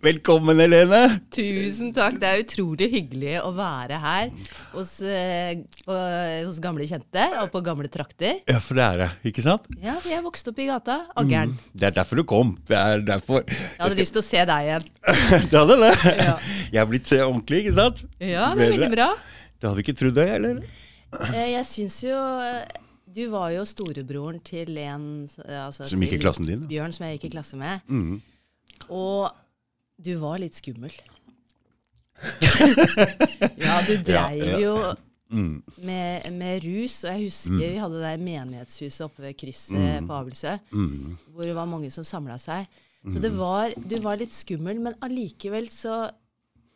Velkommen, Helene. Tusen takk. Det er utrolig hyggelig å være her hos, eh, på, hos gamle kjente og på gamle trakter. Ja, for det er det, ikke sant? Ja, jeg vokste opp i gata. Aggeren. Det er derfor du kom. Det er derfor. Jeg hadde lyst til å se deg igjen. det hadde det. Ja. Jeg er blitt eh, ordentlig, ikke sant? Ja, det er veldig bra. Det hadde ikke trodd det, eller? Eh, Jeg syns jo eh, Du var jo storebroren til en eh, altså, Som gikk i klassen din, da. Bjørn, som jeg gikk i klasse med. Mm. Og du var litt skummel. ja, du dreiv ja. jo Mm. med, med rus. Og jeg husker vi hadde det der menighetshuset oppe ved krysset på Abelsø, Mm. hvor det var mange som samla seg. Så det var, du var litt skummel, men allikevel så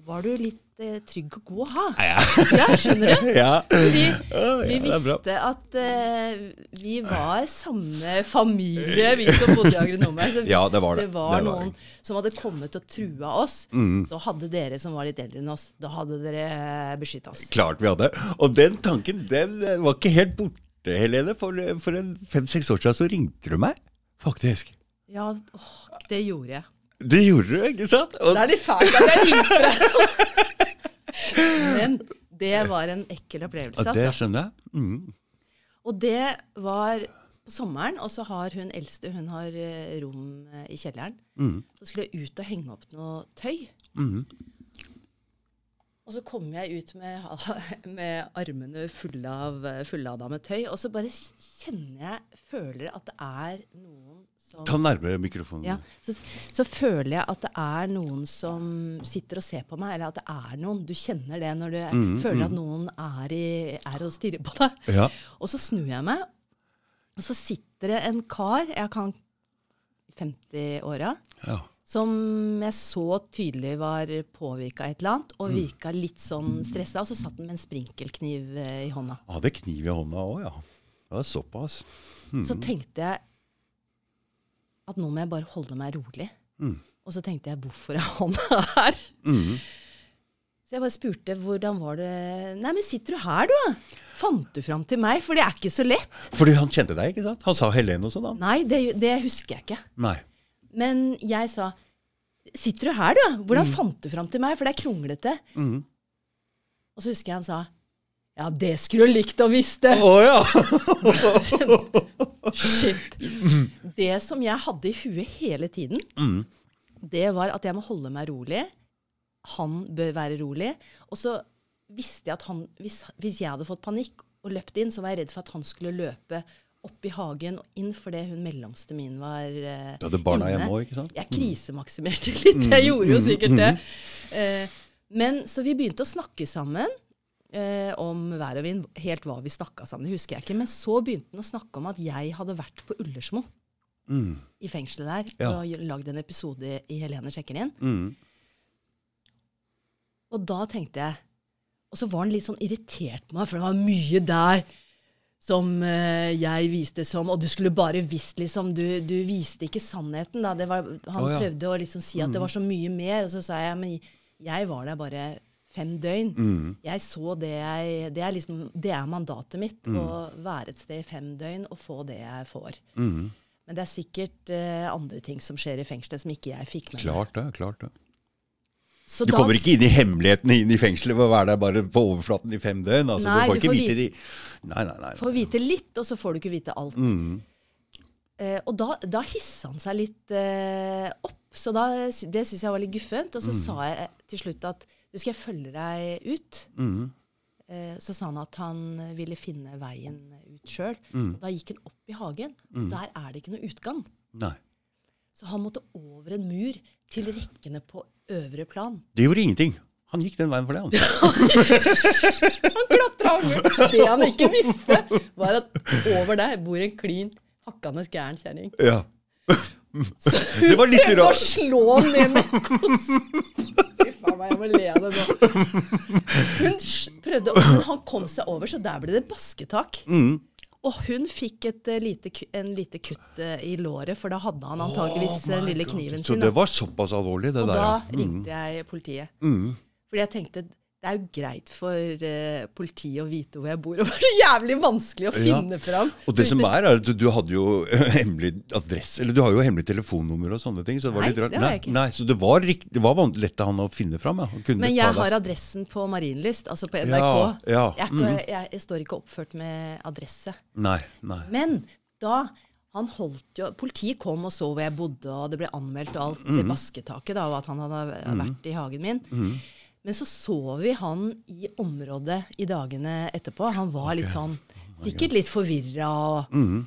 var du litt eh, trygg og god å ha. Ja. Ja, skjønner du? ja. Vi, vi ja, det er visste at uh, vi var samme familie, vi som bodde i agronomen Så hvis Ja, det var det. var Det var noen som hadde kommet og trua oss, Mm. så hadde dere som var litt eldre enn oss, da hadde dere beskytta oss. Klart vi hadde. Og den tanken den eh, var ikke helt borte, Helene. For, for en fem-seks år siden så ringte du meg, faktisk. Ja, åh, det gjorde jeg. Det gjorde du, ikke sant? Og, Det er litt fælt at jeg ringte deg. Men det var en ekkel opplevelse, ja, det altså. skjønner jeg. Mm. Og det var på sommeren, og så har hun eldste hun har eh, rom eh, i kjelleren. Mm. Så skulle jeg ut og henge opp noe tøy. Mm. Og så kom jeg ut med, med armene fulle av fullada med tøy, og så bare kjenner jeg, føler at det er noen som Ta nærmere mikrofonen. ja, så, så føler jeg at det er noen som sitter og ser på meg, eller at det er noen. Du kjenner det når du Mm, føler at noen er, i, er og stirrer på deg. Ja. Og så snur jeg meg, og så sitter det en kar, jeg kan 50-åra, ja. som jeg så tydelig var påvirka et eller annet, og Mm. virka litt sånn stressa. Og så satt han med en sprinkelkniv eh, i hånda. Hadde kniv i hånda òg, ja. Det var såpass. Mm. Så tenkte jeg at nå må jeg bare holde meg rolig. Mm. Og så tenkte jeg hvorfor er han her? Mm. Så jeg bare spurte hvordan var det Nei, men sitter du her, du? da? Fant du fram til meg? For det er ikke så lett. Fordi han kjente deg, ikke sant? Han sa Helene og sånn. Nei, det, det husker jeg ikke. Nei. Men jeg sa Sitter du her, du? Hvordan fant du fram til meg? For det er kronglete. Mm. Og så husker jeg han sa Ja, det skulle du likt å visste. Å ja! Shit. Det som jeg hadde i huet hele tiden, Mm. det var at jeg må holde meg rolig. Han bør være rolig. Og så visste jeg at han, hvis, hvis jeg hadde fått panikk og løpt inn, så var jeg redd for at han skulle løpe opp i hagen og inn fordi hun mellomste min var uh, Du hadde barna hjemme òg, ikke sant? Jeg krisemaksimerte litt. Jeg gjorde jo sikkert det. Uh, men så vi begynte å snakke sammen eh, om vær og vind. Helt hva vi snakka sammen, det husker jeg ikke. Men så begynte han å snakke om at jeg hadde vært på Ullersmo Mm. i fengselet der Ja. og lagd en episode i Helene sjekker inn. Mm. Og da tenkte jeg Og så var han litt sånn irritert på meg, for det var mye der som eh, jeg viste som Og du skulle bare visst, liksom. Du, du viste ikke sannheten, var, han oh, ja. prøvde å liksom si at det var så mye mer, og så sa jeg men jeg var der bare fem døgn. Mm. Jeg så det jeg Det er liksom Det er mandatet mitt. Å være et sted i fem døgn og få det jeg får. Mm. Men det er sikkert uh, andre ting som skjer i fengselet som ikke jeg fikk med meg. Klart det. klart det. Så Du da- kommer ikke inn i hemmelighetene inn i fengselet ved å være der bare på overflaten i fem døgn. Altså, Nei, du får du ikke får vite de Nei, nei, får vite litt, og så får du ikke vite alt. Mm. Eh, og da, da hissa han seg litt uh, opp, så da, det syns jeg var litt guffent. Og så sa jeg til slutt at du skal jeg følge deg ut. Mm. Eh, så sa han at han ville finne veien ut sjøl. Mm. Da gikk han opp i hagen. Mm. Der er det ikke noe utgang. Nei. Så han måtte over en mur til rekkene på øvre plan. Det gjorde ingenting. Han gikk den veien for det. Han. Han klatra over! Det han ikke visste, var at over der bor en klin hakkende gæren kjerring. Ja. Så hun prøvde å slå ned med kosten. Meg, jeg må le av det nå. Hun prøvde, men han kom seg over, så der ble det basketak. Mm. Og hun fikk et eh, lite, en lite kutt eh, i låret, for da hadde han antageligvis den lille kniven Så sin. det var såpass alvorlig, det Og der. da. Mm. ringte jeg politiet. Mm. Fordi jeg tenkte det er jo greit for uh, politiet å vite hvor jeg bor, og det er så jævlig vanskelig å Ja. finne fram. Og det som er, er at du, du hadde jo hemmelig adresse Eller du har jo hemmelig telefonnummer og sånne ting. Så det var Nei, litt rart. det har jeg ikke. Nei, så det var, rikt, det var lett av han å finne fram. Ja. Men jeg har adressen på Marienlyst, altså på NRK. Ja, ja, Jeg, ikke, jeg, jeg står ikke oppført med adresse. Nei, nei. Men da han holdt jo, Politiet kom og så hvor jeg bodde, og det ble anmeldt og alt Mm. det vasketaket da, og at han hadde vært i hagen min. Mhm. Men så så vi han i området i dagene etterpå. Han var litt sånn Sikkert litt forvirra. Og, Mhm.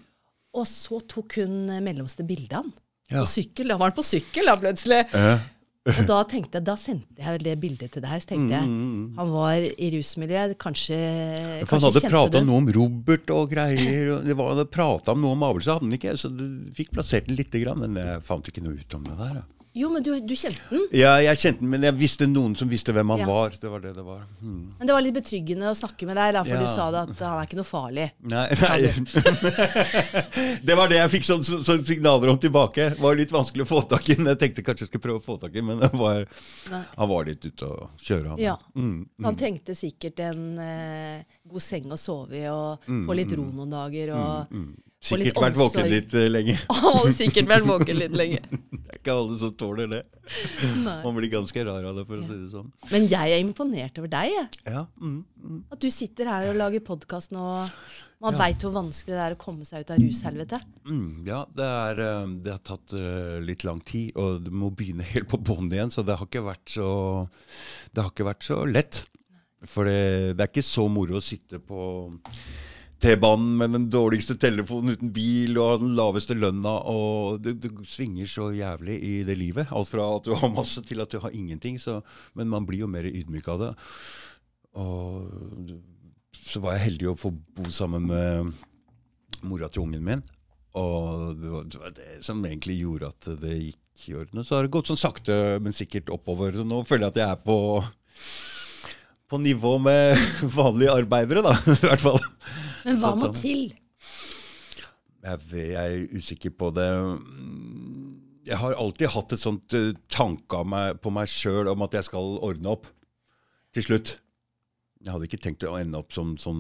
og så tok hun mellomste bildet av han. Ja. På sykkel. Da var han på sykkel, da, plutselig. Eh, Og da tenkte jeg, da sendte jeg det bildet til deg. Så tenkte jeg, han var i rusmiljøet. Kanskje, Mm, For han hadde kjente prata noe om Robert og greier. Og det var, han hadde prata om noe om avl, så hadde han ikke. Så du fikk plassert den lite grann. Men jeg fant ikke noe ut om det der. Ja. Jo, men du, du kjente den. Ja, jeg kjente den, men jeg visste noen som visste hvem han Ja. var. Det var det det var. Hmm. Men det var litt betryggende å snakke med deg, da, for Ja. du sa det at han er ikke noe farlig. Nei, nei. det var det jeg fikk sånne så, sånn signaler om tilbake. Det var litt vanskelig å få tak i. Jeg tenkte kanskje jeg skulle prøve å få tak i, men var, han var litt ute å kjøre, han. Ja. Mm. Han trengte sikkert en eh, god seng å sove i, og få litt ro noen dager. Og få Mm, Sikkert vært våken litt eh, lenge. Hadde sikkert vært våken litt lenge. Det er ikke alle som tåler det. Nei. Man blir ganske rar av det, for å si det sånn. Men jeg er imponert over deg. Jeg. Ja, mm, mm. At du sitter her og lager podkast nå. Man Ja. veit hvor vanskelig det er å komme seg ut av rushelvete. Mm, ja, det, er, eh, det har tatt eh, litt lang tid, og du må begynne helt på bånn igjen. Så det har ikke vært så, det har ikke vært så lett. For det, det er ikke så moro å sitte på T-banen med den dårligste telefonen uten bil og den laveste lønna. og Det, det svinger så jævlig i det livet. Alt fra at du har masse til at du har ingenting. Så, men man blir jo mer ydmyk av det. Og så var jeg heldig å få bo sammen med mora til ungen min. Og det var, det som egentlig gjorde at det gikk i orden. Så har det gått sånn sakte, men sikkert oppover. Så nå føler jeg at jeg er på, på nivå med vanlige arbeidere, da. I hvert fall. Men hva må sånn. til? Jeg, er usikker på det. Jeg har alltid hatt et sånt uh, tanke på meg sjøl om at jeg skal ordne opp til slutt. Jeg hadde ikke tenkt å ende opp som, som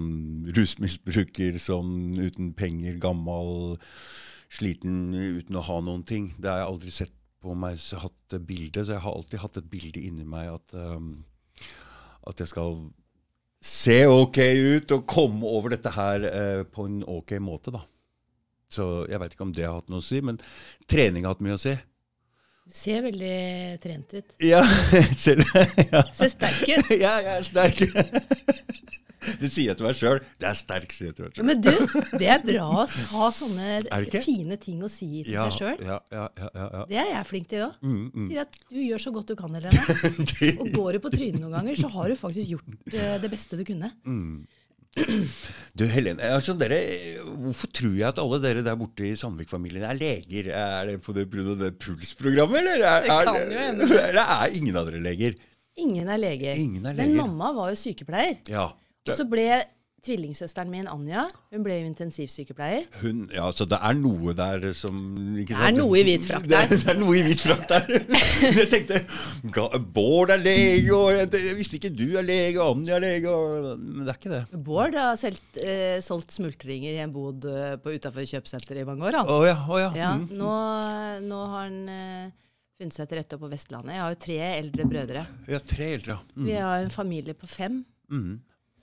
rusmisbruker, sånn uten penger, gammel, sliten, uten å ha noen ting. Det har jeg aldri sett på meg hatt bilde, så jeg har alltid hatt et bilde inni meg at, um, at jeg skal se ok ut og komme over dette her eh, på en ok måte, da. Så jeg veit ikke om det har hatt noe å si, men trening har hatt mye å si. Du ser veldig trent ut. Ja, selv ja. Ser sterk ut. ja, jeg er sterk. Det sier jeg til meg sjøl. Det er sterk, sier jeg til meg sjøl. Men du, det er bra å ha sånne fine ting å si til Ja, seg sjøl. ja, ja, ja. Det er jeg flink til òg. Mm, mm. Sier at du gjør så godt du kan, Helene. Og går du på trynet noen ganger, så har du faktisk gjort eh, det beste du kunne. Du Helene, altså dere, hvorfor tror jeg at alle dere der borte i Sandvik-familien er leger? Er det på det, det pulsprogrammet, eller? Er, Det kan jo hende. Eller er ingen av dere leger? Ingen er leger. Ingen er leger. Men mamma var jo sykepleier. Ja. Og så ble tvillingsøsteren min, Anja, hun ble jo intensivsykepleier. Hun, ja, så det er noe der som ikke Det er noe i hvit frakt der. Det det er noe i hvit frakt der. jeg tenkte Bård er lege, og jeg, visste ikke du er lege, og Anja er lege, og, men det er ikke det. Bård har selv, eh, solgt smultringer i en bod eh, utafor kjøpesenteret i mange år. Å Oh, ja, å ja. Ja, Mm. nå, nå har han eh, funnet seg til rette på Vestlandet. Jeg har jo tre eldre brødre. ja tre eldre, ja. Vi har en familie på fem Mm.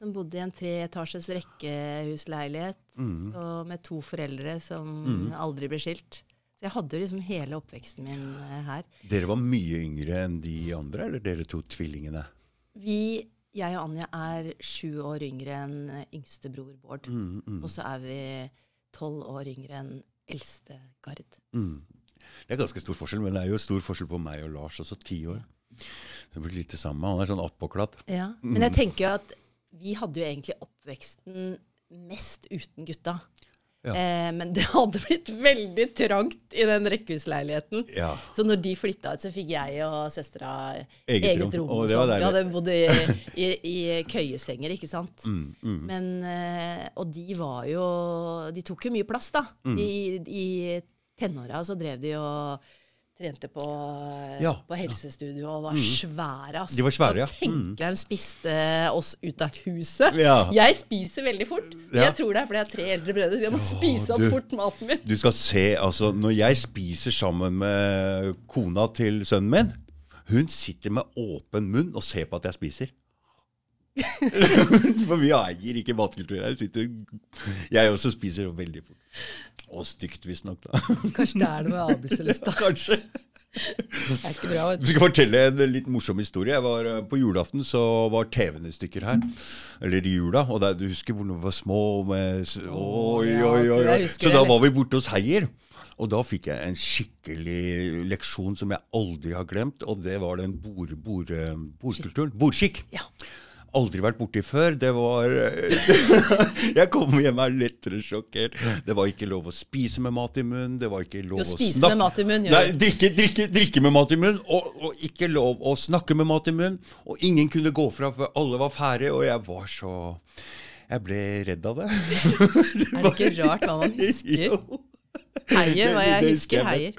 Som bodde i en treetasjes rekkehusleilighet Mm. og med to foreldre som aldri ble skilt. Så jeg hadde jo liksom hele oppveksten min eh, her. Dere var mye yngre enn de andre, eller dere to tvillingene? Vi, jeg og Anja, er sju år yngre enn yngstebror yngste bror Bård. Mm, mm, Og så er vi tolv år yngre enn eldste Gard. mm. Det er ganske stor forskjell, men det er jo stor forskjell på meg og Lars, også ti år. Det blir litt det samme. Han er sånn attpåklatt. Ja. Men jeg tenker jo at vi hadde jo egentlig oppveksten mest uten gutta. Ja. Eh, men det hadde blitt veldig trangt i den rekkehusleiligheten. Ja. Så når de flytta ut, så fikk jeg og søstera Eget eget, rom. Og det var sånn. Vi hadde bodd i, i, i køyesenger, ikke sant. Mm, mm. Men, eh, og de var jo De tok jo mye plass, da. Mm. I, i tenåra så drev de og trente på, Ja, på helsestudio og var svære. Altså. De var svære, ja. Tenk deg hun spiste oss ut av huset. Ja. Jeg spiser veldig fort. Ja. Jeg tror det er fordi jeg har tre eldre brødre, så jeg må spise opp du- fort maten min. Du skal se, altså Når jeg spiser sammen med kona til sønnen min Hun sitter med åpen munn og ser på at jeg spiser. For vi eier ikke matkultur her. Sitter, jeg også spiser veldig fort. Og stygt, visstnok. Kanskje det er noe med avlelselufta. Kanskje. Det er ikke bra. Jeg skal fortelle en litt morsom historie. Jeg var, eh, på julaften så var TV-en i stykker her. Eller i jula. Og der, du husker hvor vi var små? Med, oi, oi, oi, oi. Så da var vi borte hos Heier. Og da fikk jeg en skikkelig leksjon som jeg aldri har glemt. Og det var den bord, bord, eh. Bordskikk. Ja. Aldri vært borti før. Det var Jeg kom hjem her lettere sjokkert. Det var ikke lov å spise med mat i munnen. Det var ikke lov Jo, å snakke med mat i munnen, Nei, drikke, drikke, drikke med mat i munnen. Og, og ikke lov å snakke med mat i munnen. Og ingen kunne gå fra før alle var ferdige. Og jeg var så Jeg ble redd av det. Er det ikke rart hva man husker? Jo. Heier, hva jeg husker Heier.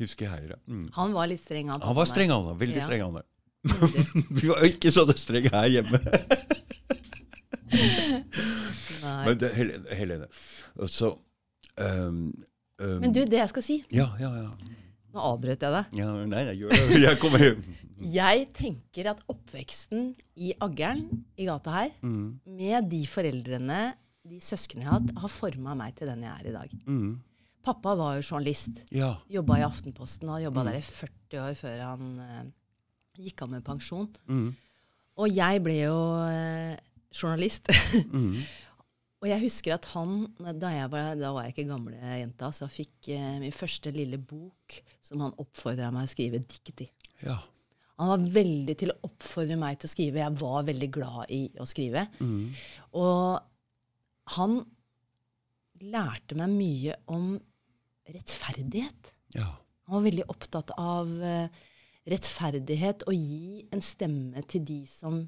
Husker Heier, ja. Mm. Han var litt streng, han. Han var streng, han. Veldig Ja. streng, han. Vi var ikke så strenge her hjemme. Men det, Helene, så um, um, Men du, det jeg skal si Ja, ja, ja. Nå avbrøt jeg deg. ja nei, jeg gjør. Jeg kommer hjem. Jeg tenker at oppveksten i Aggeren, i gata her, Mm, med de foreldrene, de søsknene jeg har hatt, har forma meg til den jeg er i dag. mm, Pappa var jo journalist. ja. Jobba i Aftenposten og har jobba der i 40 år før han eh, gikk av med pensjon. Mm, Og jeg ble jo eh, journalist. mm, og jeg husker at han, da, jeg var, da var jeg ikke gamle jenta, så jeg fikk eh, min første lille bok som han oppfordra meg å skrive dikt i. ja. Han var veldig til å oppfordre meg til å skrive. Jeg var veldig glad i å skrive. Mm, Og han lærte meg mye om rettferdighet. ja. Han var veldig opptatt av eh, rettferdighet og gi en stemme til de som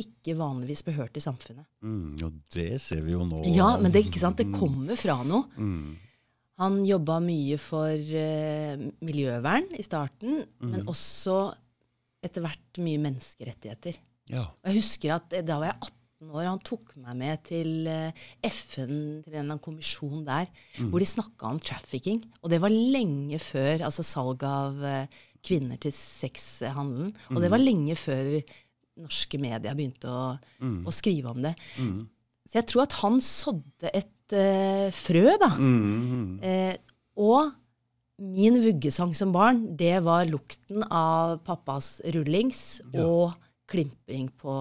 ikke vanligvis behørte hørt i samfunnet. Mm, og det ser vi jo nå. Ja, men det, ikke sant? det kommer fra noe. Mm, Han jobba mye for uh, miljøvern i starten, men også etter hvert mye menneskerettigheter. ja. Og jeg husker at eh, da var jeg 18 år, han tok meg med til eh, FN, til en eller annen kommisjon der, hvor de snakka om trafficking. Og det var lenge før altså salg av eh, kvinner til sexhandelen. Og det var lenge før vi, norske medier begynte å, å skrive om det. Mm, Så jeg tror at han sådde et uh, frø, da. mm, Eh, og min vuggesang som barn, det var lukten av pappas rullings og klimpring på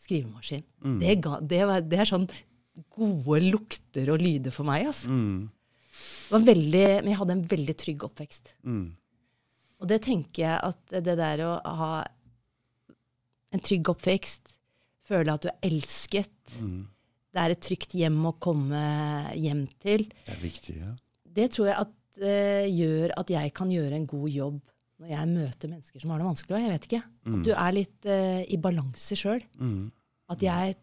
skrivemaskin. Mm. Det, ga, det, var, det er sånn gode lukter og lyder for meg. Altså. mm, Det var veldig, men jeg hadde en veldig trygg oppvekst. mm, Og det tenker jeg at det der å ha en trygg oppvekst, føle at du er elsket, mm. det er et trygt hjem å komme hjem til, Det er viktig, ja. det tror jeg at, uh, gjør at jeg kan gjøre en god jobb når jeg møter mennesker som har det vanskelig. Og jeg vet ikke. At du er litt uh, i balanse sjøl. Mm, At jeg,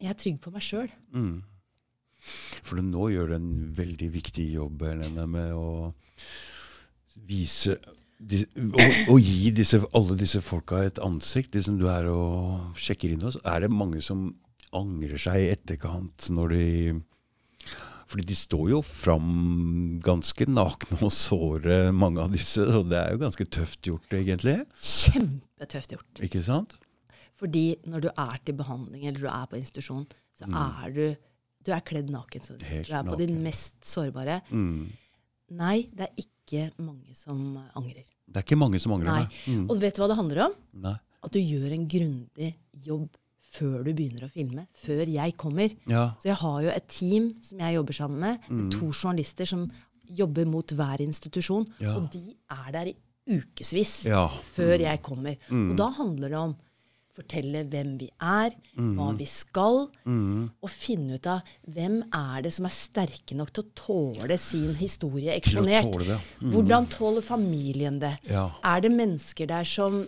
jeg er trygg på meg sjøl. mm. For nå gjør du en veldig viktig jobb, Helene, med å vise og gi disse, alle disse folka et ansikt. De som du er og sjekker inn hos. Er det mange som angrer seg i etterkant når de fordi de står jo fram ganske nakne og såre, mange av disse. Og det er jo ganske tøft gjort, egentlig. Kjempetøft gjort. Ikke sant? Fordi når du er til behandling eller du er på institusjon, så er du du er kledd naken. Så du er på din mest sårbare. Mm. Nei, det er ikke mange som angrer. Det er ikke mange som angrer, Nei. nei. Mm. Og vet du hva det handler om? nei. At du gjør en grundig jobb før du begynner å filme. Før jeg kommer. Ja. Så jeg har jo et team som jeg jobber sammen med. Mm. To journalister som jobber mot hver institusjon. Ja. Og de er der i ukevis Ja. før jeg kommer. Mm. Og da handler det om fortelle hvem vi er, Mm. hva vi skal, og finne ut av hvem er det som er sterke nok til å tåle sin historie eksponert. tåle. Mm. Hvordan tåler familien det? Ja. Er det mennesker der som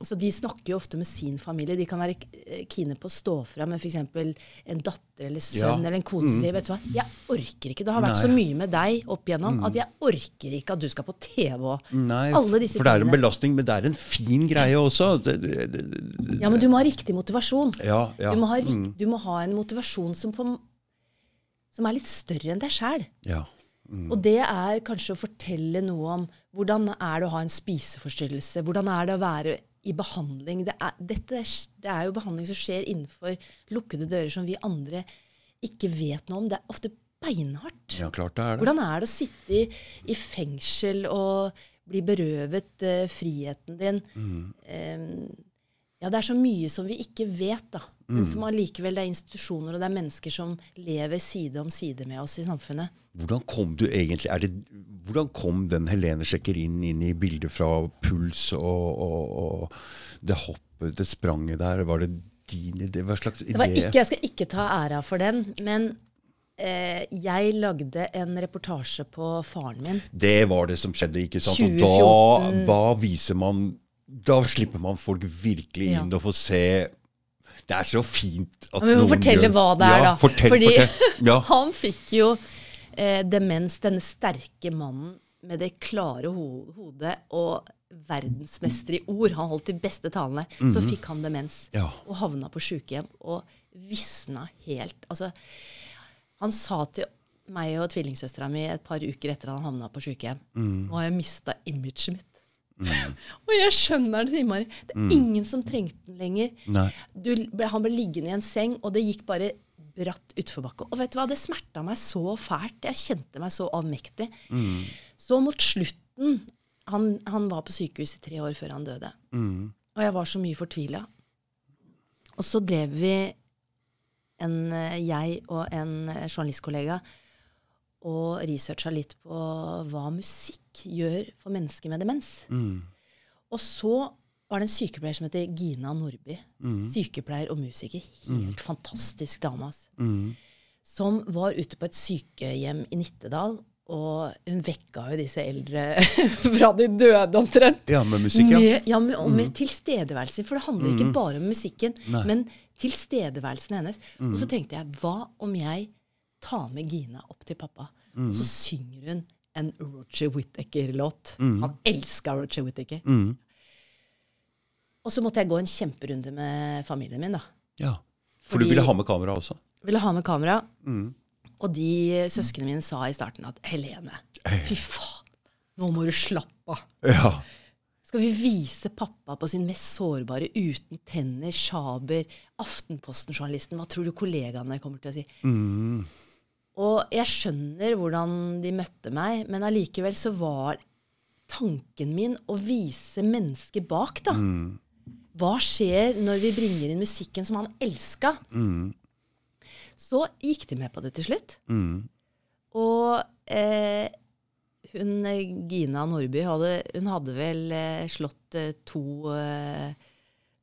altså De snakker jo ofte med sin familie. De kan være eh, kine på å stå fram med f.eks. en datter eller sønn Ja. eller en kone som sier vet du hva, jeg orker ikke. Det har vært Nei. så mye med deg opp igjennom at jeg orker ikke at du skal på TV. og Nei, alle disse for det er en belastning, men det er en fin greie også. Det, det, det, Ja, men du må ha riktig motivasjon. ja, ja. Du, må ha Mm, du må ha en motivasjon som, på, som er litt større enn deg sjæl. ja. Og det er kanskje å fortelle noe om hvordan er det å ha en spiseforstyrrelse. Hvordan er det å være i behandling. Det er, dette, det er jo behandling som skjer innenfor lukkede dører som vi andre ikke vet noe om. Det er ofte beinhardt. ja, klart det er det. Hvordan er det å sitte i, i fengsel og bli berøvet uh, friheten din? Eh, ja, det er så mye som vi ikke vet, da. Men som allikevel det er institusjoner og det er mennesker som lever side om side med oss i samfunnet. Hvordan kom du egentlig det, Hvordan kom den Helene sjekker inn, inn i bildet fra puls og, og, og det hoppet, det spranget der? Var det din idé? Hva slags idé? Det var ikke, jeg skal ikke ta æra for den, men eh, jeg lagde en reportasje på faren min. Det var det som skjedde, ikke sant? Og da hva viser man Da slipper man folk virkelig inn Ja. og får se Det er så fint at Men vi må fortelle gjør- hva det er, ja, da. Fortell, Fordi fortell. Ja. han fikk jo eh, demens, denne sterke mannen med det klare ho hodet og verdensmester i ord. Han holdt de beste talene. Så fikk han demens Mhm. Ja. og havna på sjukehjem og visna helt. Altså, han sa til meg og tvillingsøstera mi et par uker etter han havna på sjukehjem mm. Nå har jeg mista imaget mitt. og jeg skjønner det så innmari. Det er mm. ingen som trengte den lenger. Du, han ble liggende i en seng, og det gikk bare bratt utforbakke. Og vet du hva, det smerta meg så fælt. Jeg kjente meg så avmektig. Mm. Så mot slutten han, han var på sykehus i tre år før han døde. Mm. Og jeg var så mye fortvila. Og så drev vi, en, eh, jeg og en eh, journalistkollega, og researcha litt på hva musikk gjør for mennesker med demens. Mm. Og så var det en sykepleier som heter Gina Nordby. Sykepleier og musiker. Helt fantastisk dame. Altså. Mm. Som var ute på et sykehjem i Nittedal. Og hun vekka jo disse eldre fra de døde, omtrent. Ja, med musikk, ja. Med, ja, med, og med tilstedeværelse. For det handler ikke bare om musikken, Nei. men tilstedeværelsen hennes. Og så tenkte jeg, hva om jeg tar med Gina opp til pappa, og så synger hun en Roger Whittaker-låt. Han elska Roger Whittaker. Mm. Og så måtte jeg gå en kjemperunde med familien min, da. ja. For du ville ha med kamera også? Ville ha med kamera. Mm. Og de søsknene mine sa i starten at Helene, fy faen, nå må du slappe av. Ja. Skal vi vise pappa på sin mest sårbare, uten tenner, sjaber, Aftenposten-journalisten? Hva tror du kollegaene kommer til å si? Mm. Og jeg skjønner hvordan de møtte meg, men allikevel så var tanken min å vise mennesket bak, da. Hva skjer når vi bringer inn musikken som han elska? Mm. Så gikk de med på det til slutt. Mm. Og eh, hun Gina Nordby hadde, hun hadde vel eh, slått eh, to eh,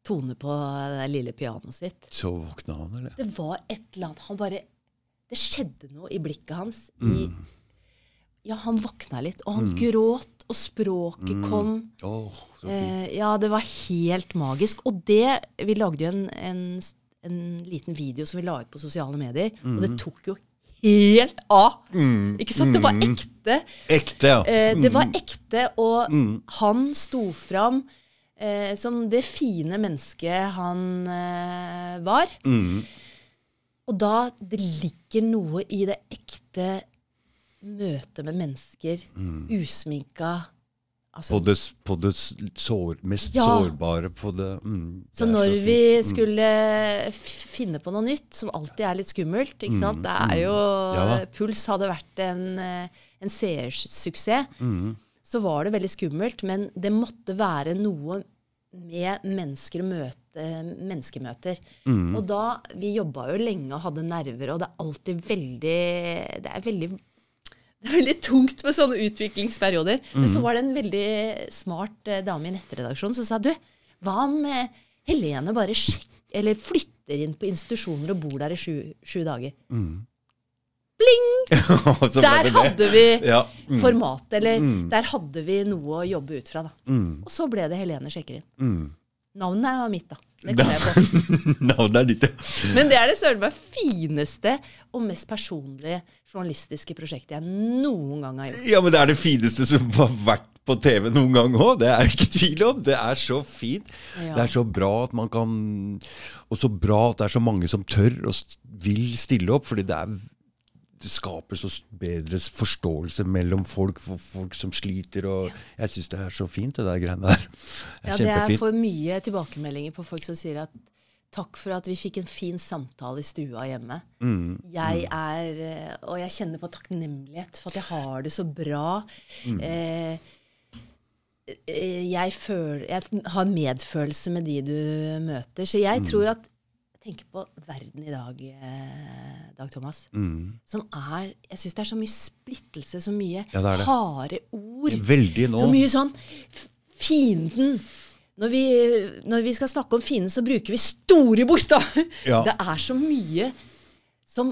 toner på det lille pianoet sitt. Så våkna han, eller? Det var et eller annet Han bare Det skjedde noe i blikket hans. I, ja, han våkna litt, og han gråt, og språket kom. Oh. Eh, ja, det var helt magisk. Og det Vi lagde jo en, en, en liten video som vi la ut på sosiale medier, og det tok jo helt av. Ikke sant? Det var ekte. Ekte, ja. Eh, det var ekte, og han sto fram eh, som det fine mennesket han eh, var. Mm. Og da det ligger noe i det ekte møtet med mennesker, usminka altså, På det, på det sår, mest Ja. sårbare på det mm, det Så når så vi skulle finne på noe nytt, som alltid er litt skummelt ikke sant? Det er jo, Mm, Ja. Puls hadde vært en, eh, en seersuksess. Mm. Så var det veldig skummelt, men det måtte være noe med mennesker møte, menneskemøter. Mm. Og da, Vi jobba jo lenge og hadde nerver, og det er alltid veldig Det er veldig det er veldig tungt med sånne utviklingsperioder. Men Mm. så var det en veldig smart eh, dame i nettredaksjonen som sa du, hva om eh, Helene bare eller flytter inn på institusjoner og bor der i sju, sju dager? Mm. Bling! Der hadde vi Ja. Mm. formatet, eller der hadde vi noe å jobbe ut fra. da. Mm. Og så ble det Helene sjekker inn. Mm. Navnet er mitt, da. Det kom jeg på. Navnet er ditt, ja. Men det er det søren meg fineste og mest personlige journalistiske prosjektet jeg noen gang har gjort. Ja, men det er det fineste som har vært på TV noen gang òg. Det er ikke tvil om. Det er så fint. Ja. Det er så bra at man kan Og så bra at det er så mange som tør og vil stille opp, fordi det er det skaper så bedre forståelse mellom folk, for folk som sliter. og Jeg syns det er så fint, det der greiene der. Det Ja, det er for mye tilbakemeldinger på folk som sier at takk for at vi fikk en fin samtale i stua hjemme. Mm, Jeg er, eh, Og jeg kjenner på takknemlighet for at jeg har det så bra. Mm. Eh, eh, jeg, føler, jeg har medfølelse med de du møter. Så Mm. jeg tror at tenker på verden i dag, eh, Dag Thomas. Mm. Som er Jeg syns det er så mye splittelse, så mye Ja, det det. harde ord. Veldig nå. Så mye sånn Fienden. Når vi, når vi skal snakke om fienden, så bruker vi store bokstaver. Ja. Det er så mye som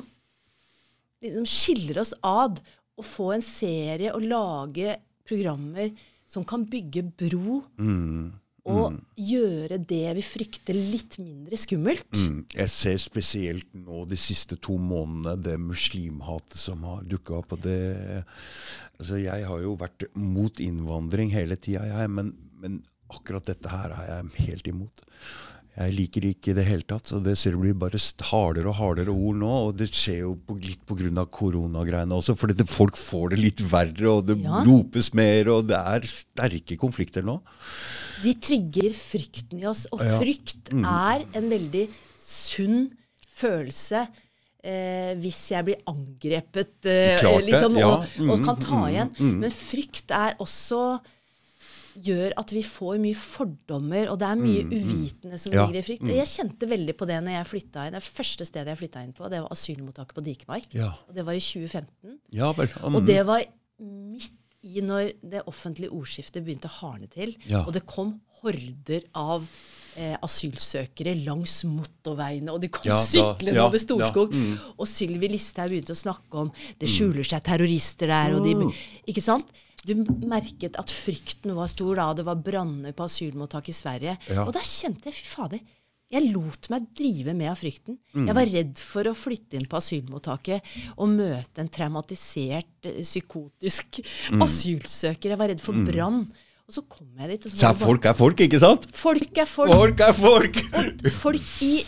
liksom skiller oss ad. Å få en serie og lage programmer som kan bygge bro, Mm. Og gjøre det vi frykter, litt mindre skummelt. Mm. Jeg ser spesielt nå de siste to månedene det muslimhatet som har dukka opp. Det, altså jeg har jo vært mot innvandring hele tida, jeg, men, men akkurat dette her er jeg helt imot. Jeg liker det ikke i det hele tatt. så Det ser det blir bare hardere og hardere ord nå. Og det skjer jo på, litt pga. koronagreiene også. for folk får det litt verre, og det Ja. ropes mer, og det er sterke konflikter nå. De trigger frykten i oss, og Ja. frykt er en veldig sunn følelse. Eh, hvis jeg blir angrepet eh, Klart det, liksom, ja. og, og Mm, kan ta mm, igjen. mm. Men frykt er også gjør at vi får mye fordommer, og det er mye uvitende som Mm, Ja, ligger i frykt. Jeg kjente veldig på det når jeg flytta inn. Det første stedet jeg flytta inn på, det var asylmottaket på Dikemark. Ja, Og det var i 2015. ja vel. Mm. Og det var midt i når det offentlige ordskiftet begynte å hardne til. Og det kom horder av eh, asylsøkere langs motorveiene, og de kom Ja, syklende ja, over Storskog. ja, mm. Og Sylvi Listhaug begynte å snakke om det skjuler seg terrorister der, og de Mm. Ikke sant? Du merket at frykten var stor da det var branner på asylmottak i Sverige. Ja. Og da kjente jeg, fy fader, jeg lot meg drive med av frykten. Mm. Jeg var redd for å flytte inn på asylmottaket og møte en traumatisert, eh, psykotisk Mm. asylsøker. Jeg var redd for brann. Og så kom jeg dit, og så Så er folk er folk, ikke sant? Folk er folk. Folk er folk! Og folk i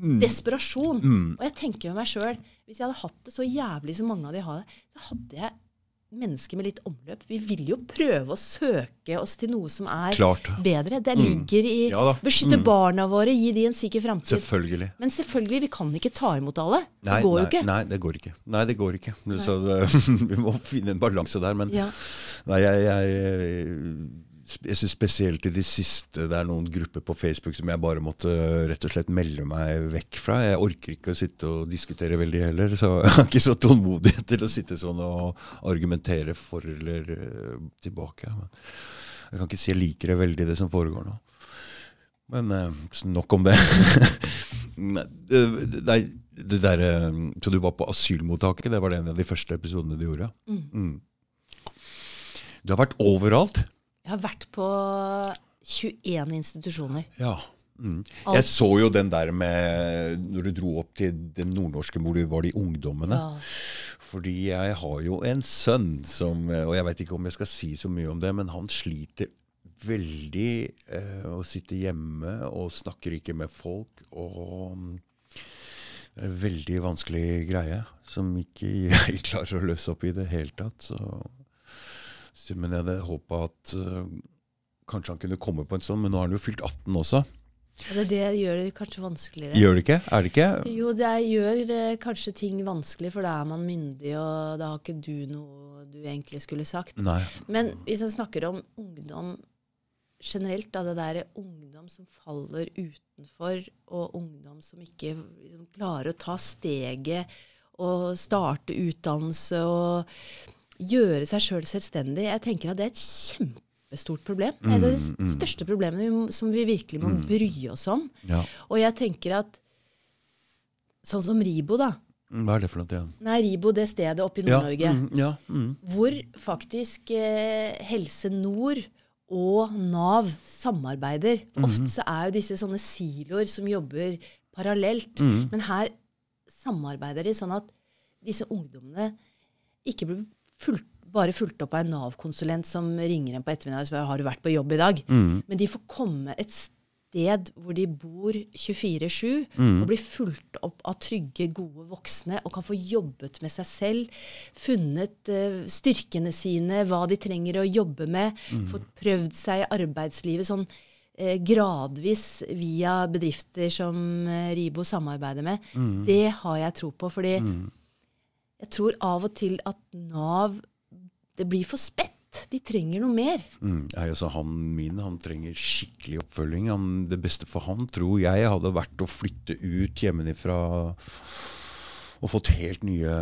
Mm. desperasjon. Og jeg tenker med meg sjøl, hvis jeg hadde hatt det så jævlig som mange av de har det, så hadde jeg mennesker med litt omløp. Vi vil jo prøve å søke oss til noe som er Klart. bedre. Det ligger i Ja beskytte Mm. barna våre, gi de en sikker framtid. Selvfølgelig. Men selvfølgelig, vi kan ikke ta imot alle. Det går nei, jo ikke. Nei, det går ikke. Nei, det går ikke. Så det, vi må finne en balanse der. Men Ja. nei, jeg, jeg, jeg synes spesielt i de siste Det er noen grupper på Facebook som jeg bare måtte rett og slett melde meg vekk fra. Jeg orker ikke å sitte og diskutere veldig heller, så jeg har ikke så tålmodighet til å sitte sånn og argumentere for eller eh, tilbake. Jeg kan ikke si jeg liker det veldig, det som foregår nå. Men eh, nok om det. Nei, det, det der, så du var på asylmottaket? Det var det en av de første episodene du gjorde? Mm. Du har vært overalt? Jeg har vært på 21 institusjoner. Ja. Mm. Jeg så jo den der med Når du dro opp til den nordnorske hvor du var de ungdommene. Ja. Fordi jeg har jo en sønn som Og jeg vet ikke om jeg skal si så mye om det, men han sliter veldig eh, å sitte hjemme og snakker ikke med folk. Og mm, det er en veldig vanskelig greie som ikke jeg klarer å løse opp i det hele tatt. Så, men jeg hadde håpa at uh, kanskje han kunne komme på en sånn, men nå har han jo fylt 18 også. Ja, det, det gjør det kanskje vanskeligere. Gjør det ikke? Er det ikke? Jo, det gjør det kanskje ting vanskelig, for da er man myndig, og da har ikke du noe du egentlig skulle sagt. Nei. Men hvis jeg snakker om ungdom generelt, da det der ungdom som faller utenfor, og ungdom som ikke liksom, klarer å ta steget og starte utdannelse og gjøre seg sjøl selvstendig, jeg tenker at det er et kjempestort problem. Det er det Mm, mm. største problemet vi, som vi virkelig må bry oss om. Ja. Og jeg tenker at sånn som Ribo, da. Hva er det for noe? Ja. Nei, Ribo, det stedet oppe i Nord-Norge. mm, ja, mm. Hvor faktisk eh, Helse Nord og Nav samarbeider. Ofte så er jo disse sånne siloer som jobber parallelt. Men her samarbeider de sånn at disse ungdommene ikke blir fulgt, bare fulgt opp av en Nav-konsulent som ringer dem på ettermiddagen og spør har du vært på jobb i dag. Men de får komme et sted hvor de bor 24-7 og blir fulgt opp av trygge, gode voksne og kan få jobbet med seg selv, funnet uh, styrkene sine, hva de trenger å jobbe med, fått prøvd seg i arbeidslivet sånn eh, gradvis via bedrifter som eh, Ribo samarbeider med. Det har jeg tro på. fordi jeg tror av og til at Nav Det blir for spett. De trenger noe mer. Mm. Altså han min han trenger skikkelig oppfølging. Han, det beste for han tror jeg hadde vært å flytte ut hjemmefra og fått helt nye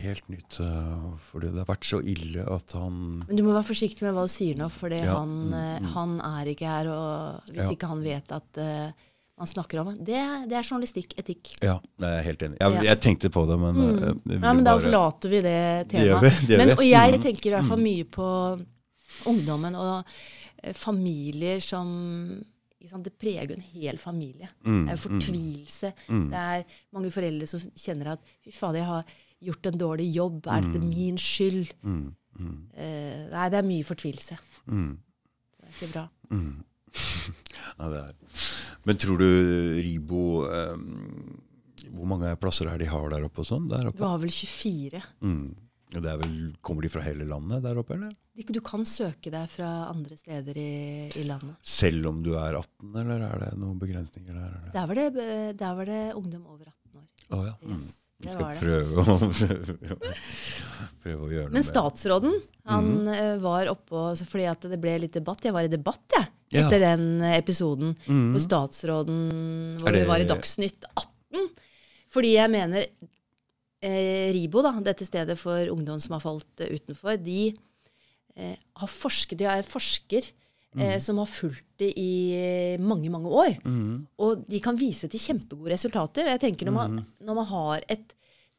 Helt nytt. For Fordi det har vært så ille at han Men du må være forsiktig med hva du sier nå, for Ja, han, mm, mm. han er ikke her. Og hvis Ja. ikke han vet at eh, man snakker om det, det, er journalistikk, etikk. Ja, jeg er helt enig. Jeg, jeg tenkte på det, men mm. ville Ja, men da bare- forlater vi det temaet. det men, og jeg Mm. tenker i hvert fall mye på ungdommen og eh, familier som Det preger jo en hel familie. Mm, Det er jo fortvilelse. Det er mange foreldre som kjenner at fy fader, jeg har gjort en dårlig jobb. Er dette min skyld? Mm, mm, Eh, nei, det er mye fortvilelse. mm. Det er ikke bra. Ja, det er. Men tror du Ribo eh, Hvor mange plasser er de har der oppe og sånn? Der Du Det har vel 24. Mm. Og det er vel, kommer de fra hele landet der oppe, eller? Du- kan søke deg fra andre steder i, i landet. Selv om du er 18, eller er det noen begrensninger der? Eller? Der var det, eh, der var det ungdom over 18 år. Å ja. Mm. Det Skal prøve å, prøve å gjøre noe Men statsråden, han mm. var oppå Fordi at det ble litt debatt. Jeg var i debatt, jeg, Ja. etter den eh, episoden. Mhm. Hvor statsråden Hvor Er vi det- var i Dagsnytt 18. Fordi jeg mener eh, Ribo, da, dette stedet for ungdom som har falt utenfor, de eh, har forsket De er forsker eh, som har fulgt det i eh, mange, mange år. Mm. Og de kan vise til kjempegode resultater. Jeg tenker når man, når man har et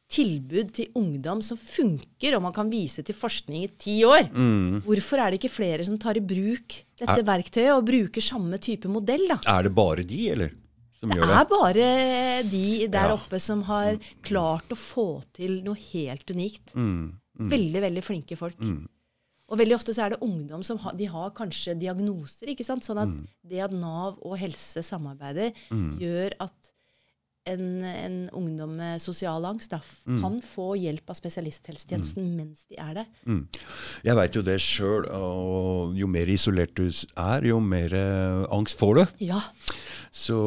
tilbud til ungdom som funker, og man kan vise til forskning i ti år, mm. hvorfor er det ikke flere som tar i bruk dette verktøyet og bruker samme type modell? da? Er det bare de, eller? Som Det gjør er bare de der Ja. oppe som har klart å få til noe helt unikt. Mm. Mm. Veldig, veldig flinke folk. Mm. Og veldig ofte så er det ungdom som har, de har kanskje diagnoser. ikke sant? Sånn at det at Nav og helse samarbeider, gjør at en, en ungdom med sosial angst da, kan få hjelp av spesialisthelsetjenesten mens de er der. Mm. Jeg veit jo det sjøl, og jo mer isolert du er, jo mer eh, angst får du. Ja. Så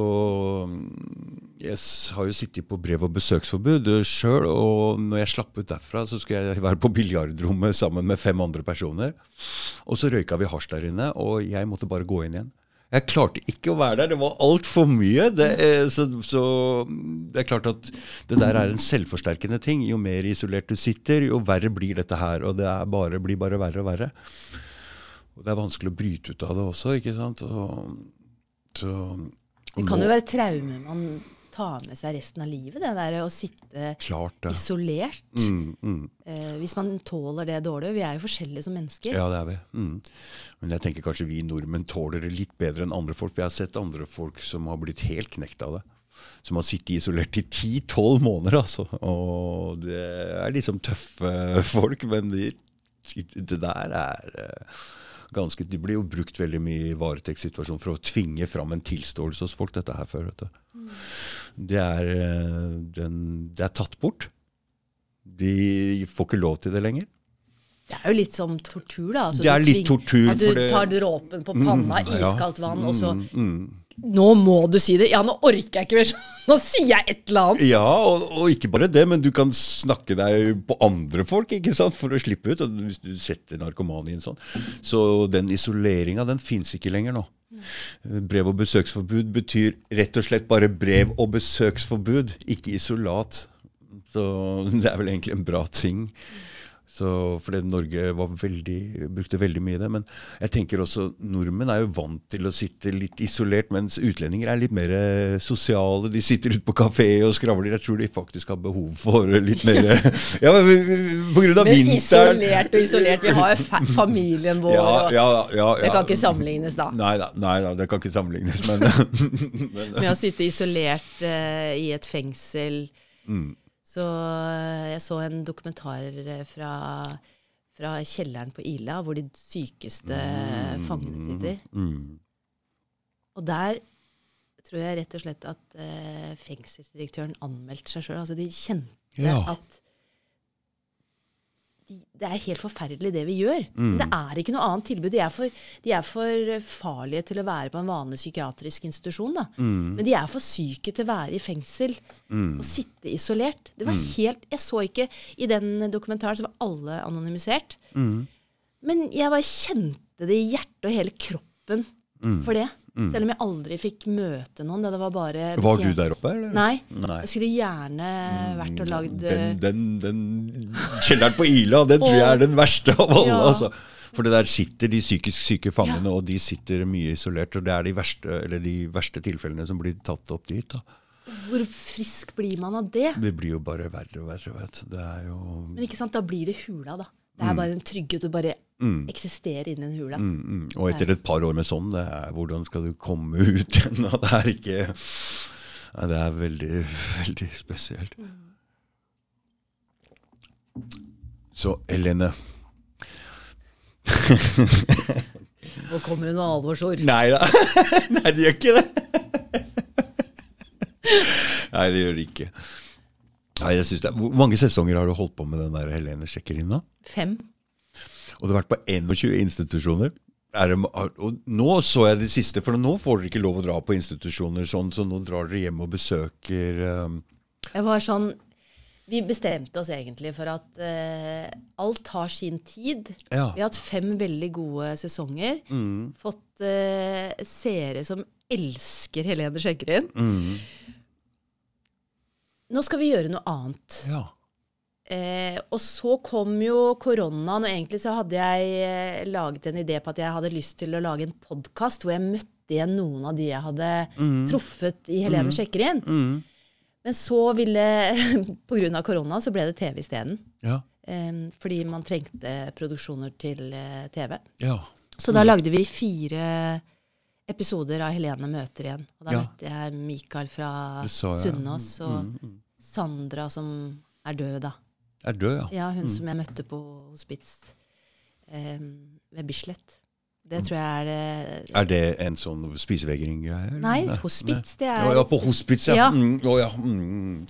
mm, jeg har jo sittet på brev- og besøksforbud sjøl, og når jeg slapp ut derfra, så skulle jeg være på biljardrommet sammen med fem andre personer. Og så røyka vi hasj der inne, og jeg måtte bare gå inn igjen. Jeg klarte ikke å være der. Det var altfor mye. Det er, så, så det er klart at det der er en selvforsterkende ting. Jo mer isolert du sitter, jo verre blir dette her. Og det bare, blir bare verre og verre. Og det er vanskelig å bryte ut av det også, ikke sant. Og, så, Det kan jo være traume man tar med seg resten av livet, det der å sitte Klart ja. isolert. Mm, mm. Eh, hvis man tåler det dårlig. Vi er jo forskjellige som mennesker. Ja, det er vi. Mm. Men jeg tenker kanskje vi nordmenn tåler det litt bedre enn andre folk. For jeg har sett andre folk som har blitt helt knekt av det. Som har sittet isolert i 10-12 måneder, altså. Og det er liksom tøffe folk, men det, det der er eh, ganske Det blir jo brukt veldig mye i varetektssituasjonen for å tvinge fram en tilståelse hos folk, dette her før, vet du. Det er, eh, den, det er tatt bort. De får ikke lov til det lenger. Det er jo litt som tortur, da. Altså, Det er litt tortur, At du tar dråpen på panna, Mm, iskaldt vann, og så Mm, mm. Nå må du si det! Ja, nå orker jeg ikke mer. Nå sier jeg et eller annet. Ja, og, og ikke bare det, men du kan snakke deg på andre folk ikke sant, for å slippe ut. Hvis du setter narkoman i en sånn. Så den isoleringa, den fins ikke lenger nå. Brev- og besøksforbud betyr rett og slett bare brev- og besøksforbud, ikke isolat. Så det er vel egentlig en bra ting. Så, fordi Norge var veldig, brukte veldig mye det. Men jeg tenker også nordmenn er jo vant til å sitte litt isolert, mens utlendinger er litt mer sosiale. De sitter ute på kafé og skravler. Jeg tror de faktisk har behov for litt mer Ja, men på grunn av Men vinteren isolert og isolert. Vi har jo fa familien vår. Ja, ja, ja, Det kan ikke sammenlignes, da. Nei da, nei da, det kan ikke sammenlignes, men, men Med å sitte isolert uh, i et fengsel. mm, Så eh, jeg så en dokumentar eh, fra, fra kjelleren på Ila, hvor de sykeste fangene sitter. mm, Og der tror jeg rett og slett at eh, fengselsdirektøren anmeldte seg sjøl. Altså, de kjente Ja. at det er helt forferdelig, det vi gjør. Mm. Det er ikke noe annet tilbud. De er, for, de er for farlige til å være på en vanlig psykiatrisk institusjon. Da. mm, Men de er for syke til å være i fengsel mm. og sitte isolert. Det var helt, Jeg så ikke I den dokumentaren så var alle anonymisert. Mm. Men jeg bare kjente det i hjertet og hele kroppen Mm. for det. Selv om jeg aldri fikk møte noen. Det var bare Var du der oppe, eller? Nei. Nei. Jeg skulle gjerne vært og lagd den, den, den kjelleren på Ila, den tror jeg er den verste av alle. Ja. Altså. For det der sitter de psykisk syke fangene, og de sitter mye isolert. Og det er de verste, eller de verste tilfellene som blir tatt opp dit. Da. Hvor frisk blir man av det? Det blir jo bare verre og verre. Vet. du. Det er jo Men ikke sant, da blir det hula, da. Det er bare en trygghet å bare Mm. eksistere inni den hula. Mm, mm. Og etter et par år med sånn, det er, hvordan skal du komme ut igjen? Det er ikke Det er veldig, veldig spesielt. Så Helene Nå kommer det noe alvorsord. Nei da. Nei, det gjør ikke det. Nei, det gjør det ikke. Nei, jeg synes det Hvor mange sesonger har du holdt på med den der Helene sjekker inn? da? Fem. Og du har vært på 21 institusjoner? Er det, og nå så jeg det siste, for nå får dere ikke lov å dra på institusjoner sånn, så nå drar dere hjem og besøker um, Jeg var sånn Vi bestemte oss egentlig for at uh, alt har sin tid. Ja. Vi har hatt fem veldig gode sesonger. Mm, Fått uh, seere som elsker Helene Skjenkerin. mm, Nå skal vi gjøre noe annet. ja. Eh, og så kom jo koronaen, og egentlig så hadde jeg eh, laget en idé på at jeg hadde lyst til å lage en podkast hvor jeg møtte igjen noen av de jeg hadde truffet i Helene Skjenkerin. Mm, Men så ville Pga. korona så ble det TV isteden. ja. Eh, fordi man trengte produksjoner til eh, TV. Ja. Så da lagde vi fire episoder av Helene møter igjen. Og da Ja. møtte jeg Mikael fra. Sunnaas og Mm, mm. Sandra som er død, da. Er død, ja. Ja, hun som jeg møtte på hospits eh, ved Bislett. Det tror jeg er det Er det en sånn spisevegring-greie? Nei, hospits, det er Ja, på hospits, ja. Ja. Mm, å, ja. Mm,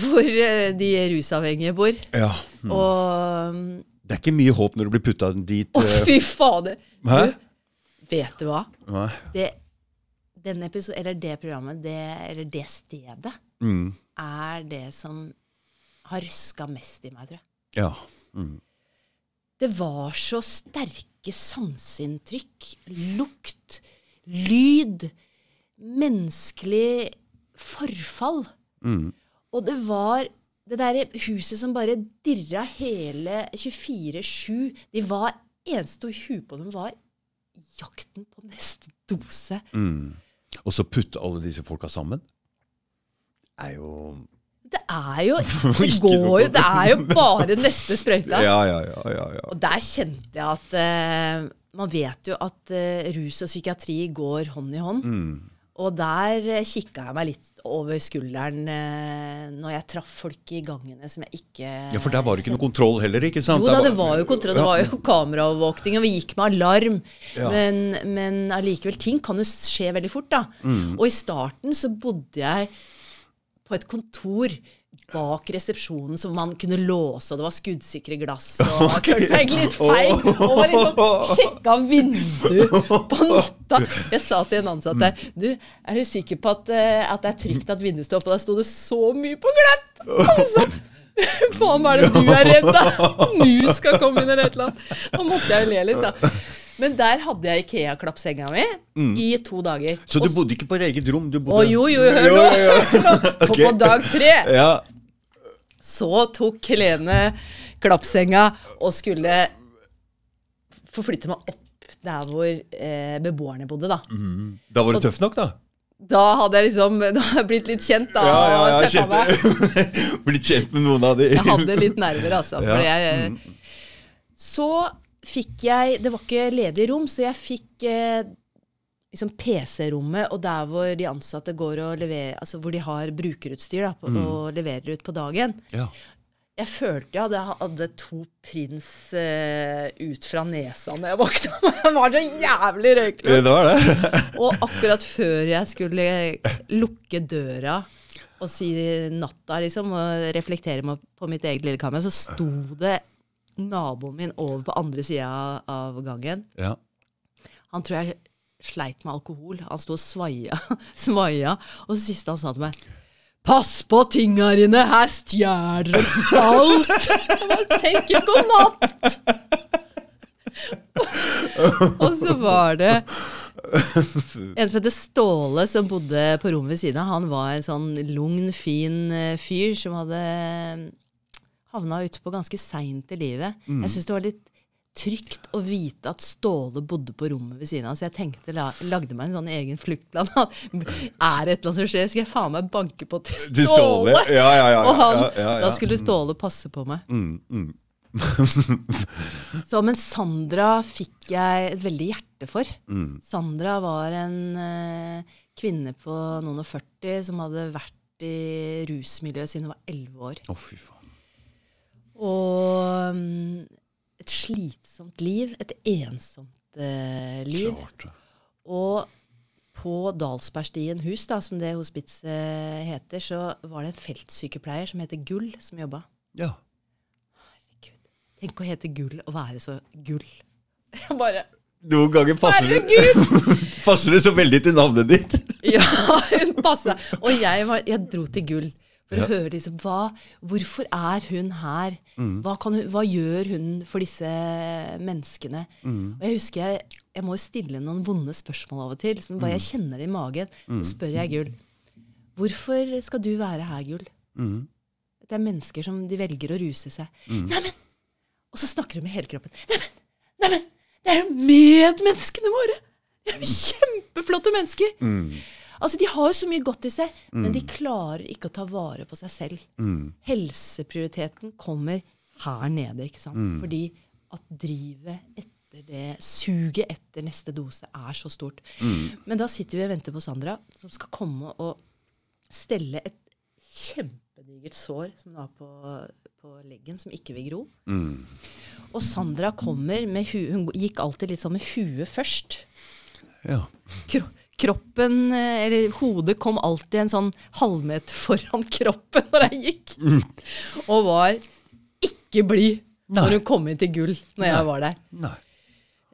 hvor eh, de rusavhengige bor. ja. Mm. Og Det er ikke mye håp når du blir putta dit. Å, eh, fy fader! Hæ? Du, vet du hva? Nei. Det, den episode, eller det programmet, det, eller det stedet, Mm, er det som har røska mest i meg, tror jeg. ja. Mm. Det var så sterke sanseinntrykk. Lukt, lyd, menneskelig forfall. Mm. Og det var det derre huset som bare dirra hele 24-7. De var Eneste huet på dem var jakten på neste dose. Mm. Og så putte alle disse folka sammen? er jo Det er jo Det går jo Det er jo bare neste sprøyta. Ja, ja, ja. ja, ja. Og der kjente jeg at uh, Man vet jo at uh, rus og psykiatri går hånd i hånd. Mm. Og der uh, kikka jeg meg litt over skulderen eh, når jeg traff folk i gangene som jeg ikke ja, for der var det ikke noe kontroll heller, ikke sant? Jo da, det var jo kontroll, det var jo kameraovervåkning, og vi gikk med alarm. Ja. Men, men allikevel, ting kan jo skje veldig fort, da. Mm. Og i starten så bodde jeg på et kontor bak resepsjonen som man kunne låse, og det var skuddsikre glass. Og følte meg litt feig. Og var liksom sjekka vinduet på natta. Jeg sa til en ansatt der Du, er du sikker på at, eh, at det er trygt at vinduet står oppe? Da sto det så mye på gløtt! Altså, Faen, hva er det du er redd, da? Mus skal komme inn eller et eller annet. Da måtte jeg jo le litt, da. Men der hadde jeg Ikea-klappsenga mi i to dager. Så du bodde ikke på eget rom? Du Å jo, jo, hør nå! Og Ok. på dag tre Ja. så tok Helene klappsenga og skulle forflytte meg opp der hvor eh, beboerne bodde, da. Da var du tøff nok, da? Da hadde jeg liksom da hadde jeg blitt litt kjent, da. Ja, ja, ja, kjent, Blitt kjent med noen av de. Jeg hadde litt nerver, altså. Ja. Jeg, så fikk jeg Det var ikke ledig rom, så jeg fikk eh, liksom PC-rommet og der hvor de ansatte går og leverer Altså hvor de har brukerutstyr da, på, og leverer ut på dagen. Ja. Jeg følte jeg hadde, hadde to prins eh, ut fra nesa når jeg våkna. Jeg var så jævlig røykløs. Det var det. Og akkurat før jeg skulle lukke døra og si natta, liksom, og reflektere på mitt eget lille kammer, så sto det naboen min over på andre sida av gangen. Ja. Han tror jeg sleit med alkohol. Han sto og svaia, svaia. Og det siste han sa til meg Pass på tinga dine, her stjeler de alt! Tenk tenker god natt! og så var det en som heter Ståle, som bodde på rommet ved siden av. Han var en sånn lugn, fin eh, fyr som hadde havna ute på ganske seint i livet. Jeg syns det var litt trygt å vite at Ståle bodde på rommet ved siden av. Så jeg tenkte, la, lagde meg en sånn egen fluktplan. At Er det et eller annet som skjer, skal jeg faen meg banke på til Ståle. Til Ståle. Ja, ja, ja. Og han. Da skulle Ståle passe på meg. Mm, mm. Så, men Sandra fikk jeg et veldig hjerte for. Mm. Sandra var en uh, kvinne på noen og 40 som hadde vært i rusmiljøet siden hun var 11 år. Å, fy faen. Og mm, et slitsomt liv. Et ensomt eh, liv. Klart. Og på Dalsbergstien hus, da, som det hospitset heter, så var det en feltsykepleier som heter Gull, som jobba. Ja. Herregud. Tenk å hete Gull og være så gull. Jeg bare Noen ganger passer Herregud! passer det så veldig til navnet ditt. Ja, hun passa. Og jeg, var, jeg dro til Gull for Ja. å høre liksom, hva, hvorfor er hun her? Hva, kan hun, hva gjør hun for disse menneskene? Og jeg husker jeg, jeg må jo stille noen vonde spørsmål av og til. Som bare jeg kjenner det i magen. Så spør jeg Gull hvorfor skal du være her, Gull? Mm. Det er mennesker som de velger å ruse seg. Neimen! Og så snakker hun med hele kroppen. Neimen! Neimen! Det er jo medmenneskene våre! Det er jo kjempeflotte mennesker! Mm. Altså, De har jo så mye godt i seg, men de klarer ikke å ta vare på seg selv. Mm. Helseprioriteten kommer her nede, ikke sant. Fordi at drivet etter det, suget etter neste dose, er så stort. Men da sitter vi og venter på Sandra, som skal komme og stelle et kjempedigert sår som hun har på, på leggen, som ikke vil gro. Mm. Og Sandra kommer med hu Hun gikk alltid litt sånn med huet først. Ja. Kro kroppen, eh, eller hodet, kom alltid en sånn halvmeter foran kroppen når jeg gikk. Og var ikke blid når hun kom inn til gull når Nei. jeg var der.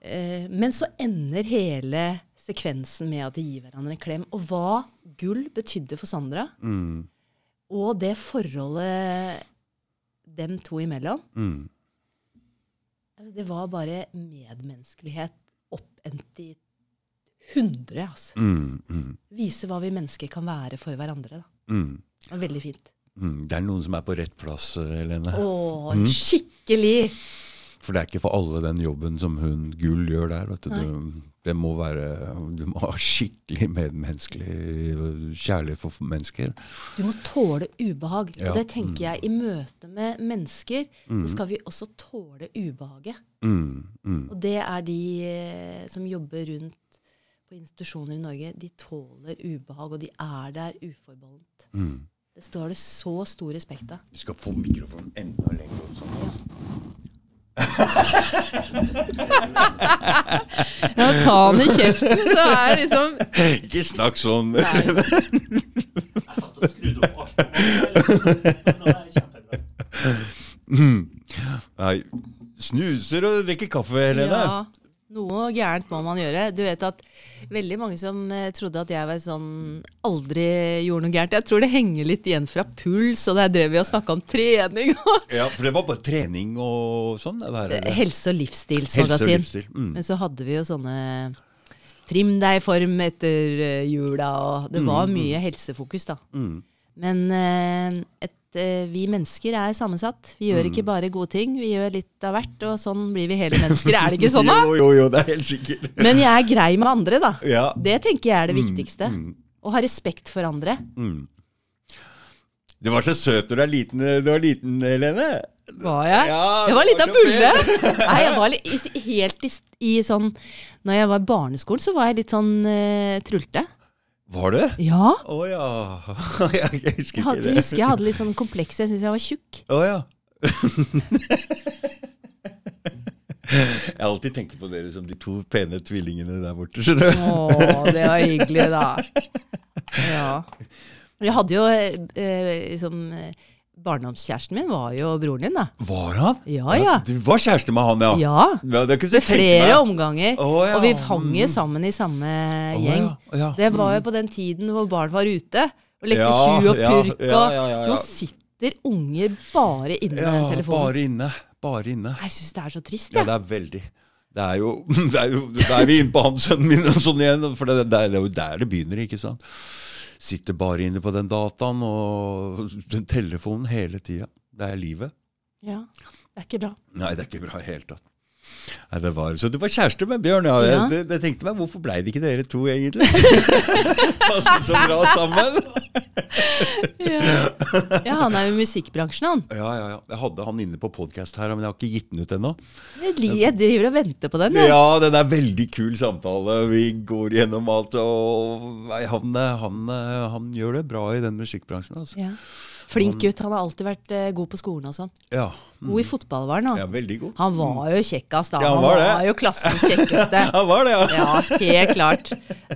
Eh, men så ender hele sekvensen med at de gir hverandre en klem. Og hva gull betydde for Sandra, Mm. og det forholdet dem to imellom, Mm. altså det var bare medmenneskelighet oppent i hundre. Altså. Mm. Mm. Vise hva vi mennesker kan være for hverandre. Da. Mm. Det var veldig fint. Mm. Det er noen som er på rett plass, Helene. Å, skikkelig! For det er ikke for alle den jobben som hun Gull gjør der. Vet du. Du, det må være, du må ha skikkelig medmenneskelig kjærlighet for mennesker. Du må tåle ubehag. Ja, Og det tenker jeg i møte med mennesker, så skal vi også tåle ubehaget. Mm. Mm. Og det er de eh, som jobber rundt på institusjoner i Norge. De tåler ubehag, og de er der uforbeholdent. Mm. Det står det så stor respekt av. Du skal få mikrofonen enda lenger opp. Sånn. altså. Ja, ta han i kjeften, så er liksom Ikke snakk sånn. Jeg satt og skrudde opp. Nei. Snuser og drikker kaffe, Helene. Ja, noe gærent må man gjøre. Du vet at veldig mange som eh, trodde at jeg var sånn aldri gjorde noe gærent. Jeg tror det henger litt igjen fra puls, og der drev vi og snakka om trening. Ja, For det var bare trening og sånn? Der. Helse- og Helse og livsstilsmagasin. livsstil. Mm. Men så hadde vi jo sånne Trim deg-form etter eh, jula, og det var mye helsefokus, da. Mm. Men eh, et eh, vi mennesker er sammensatt. Vi gjør ikke bare gode ting, vi gjør litt av hvert, og sånn blir vi hele mennesker. Er det ikke sånn, da? Jo, jo, jo, det er helt sikkert. Men jeg er grei med andre, da. Ja. Det tenker jeg er det viktigste. Å ha respekt for andre. Du var så søt når du du var liten Helene. Var jeg? Ja, jeg var litt av bulle. Nei, jeg var litt, helt i, i sånn Når jeg var i barneskolen, så var jeg litt sånn uh, trulte. Var det? Ja. Å ja. Jeg husker Jeg ikke det. det. husker jeg hadde litt sånn kompleks. Jeg syntes jeg var tjukk. Å ja. Jeg har alltid tenkt på dere som de to pene tvillingene der borte. skjønner du? Å, det var hyggelig, da. Ja. Jeg hadde jo eh, liksom eh, Barndomskjæresten min var jo broren din, da. Var han? Ja, ja. Du var kjæreste med han, ja? Ja. ja det kunne jeg Flere omganger. Å, ja. Og vi hang jo sammen i samme oh, gjeng. ja. Det var jo på den tiden hvor barn var ute og lekte tju og purk. og. Nå sitter unger bare inne med Ja, telefonen. bare inne. Bare inne. Jeg syns det er så trist, Ja, Ja, det er veldig. Det er jo, det er jo Da er vi inne på han sønnen min og sånn igjen. For det, det, er jo der det begynner, ikke sant. Sitter bare inne på den dataen og den telefonen hele tida. Det er livet. Ja. Det er ikke bra. Nei, det er ikke bra i det hele tatt. Nei, det var, så du var kjæreste med Bjørn, ja. Ja. Jeg, det, det tenkte meg, hvorfor blei det ikke dere to, egentlig? Passet så bra sammen. Ja, han er jo i musikkbransjen, han. Ja, ja, ja. Jeg hadde han inne på podkast her, men jeg har ikke gitt den ut ennå. Jeg jeg driver og venter på den. jeg. Ja, den er veldig kul samtale. Vi går gjennom alt. Og han, han, han gjør det bra i den musikkbransjen. Altså. Ja. Flink gutt. Han har alltid vært uh, god på skolen og sånn. Ja. God i fotball var han. ja, veldig god. han var jo kjekkast da. Ja, han var han var, jo klassens kjekkeste. Han var det, ja. Ja, helt klart.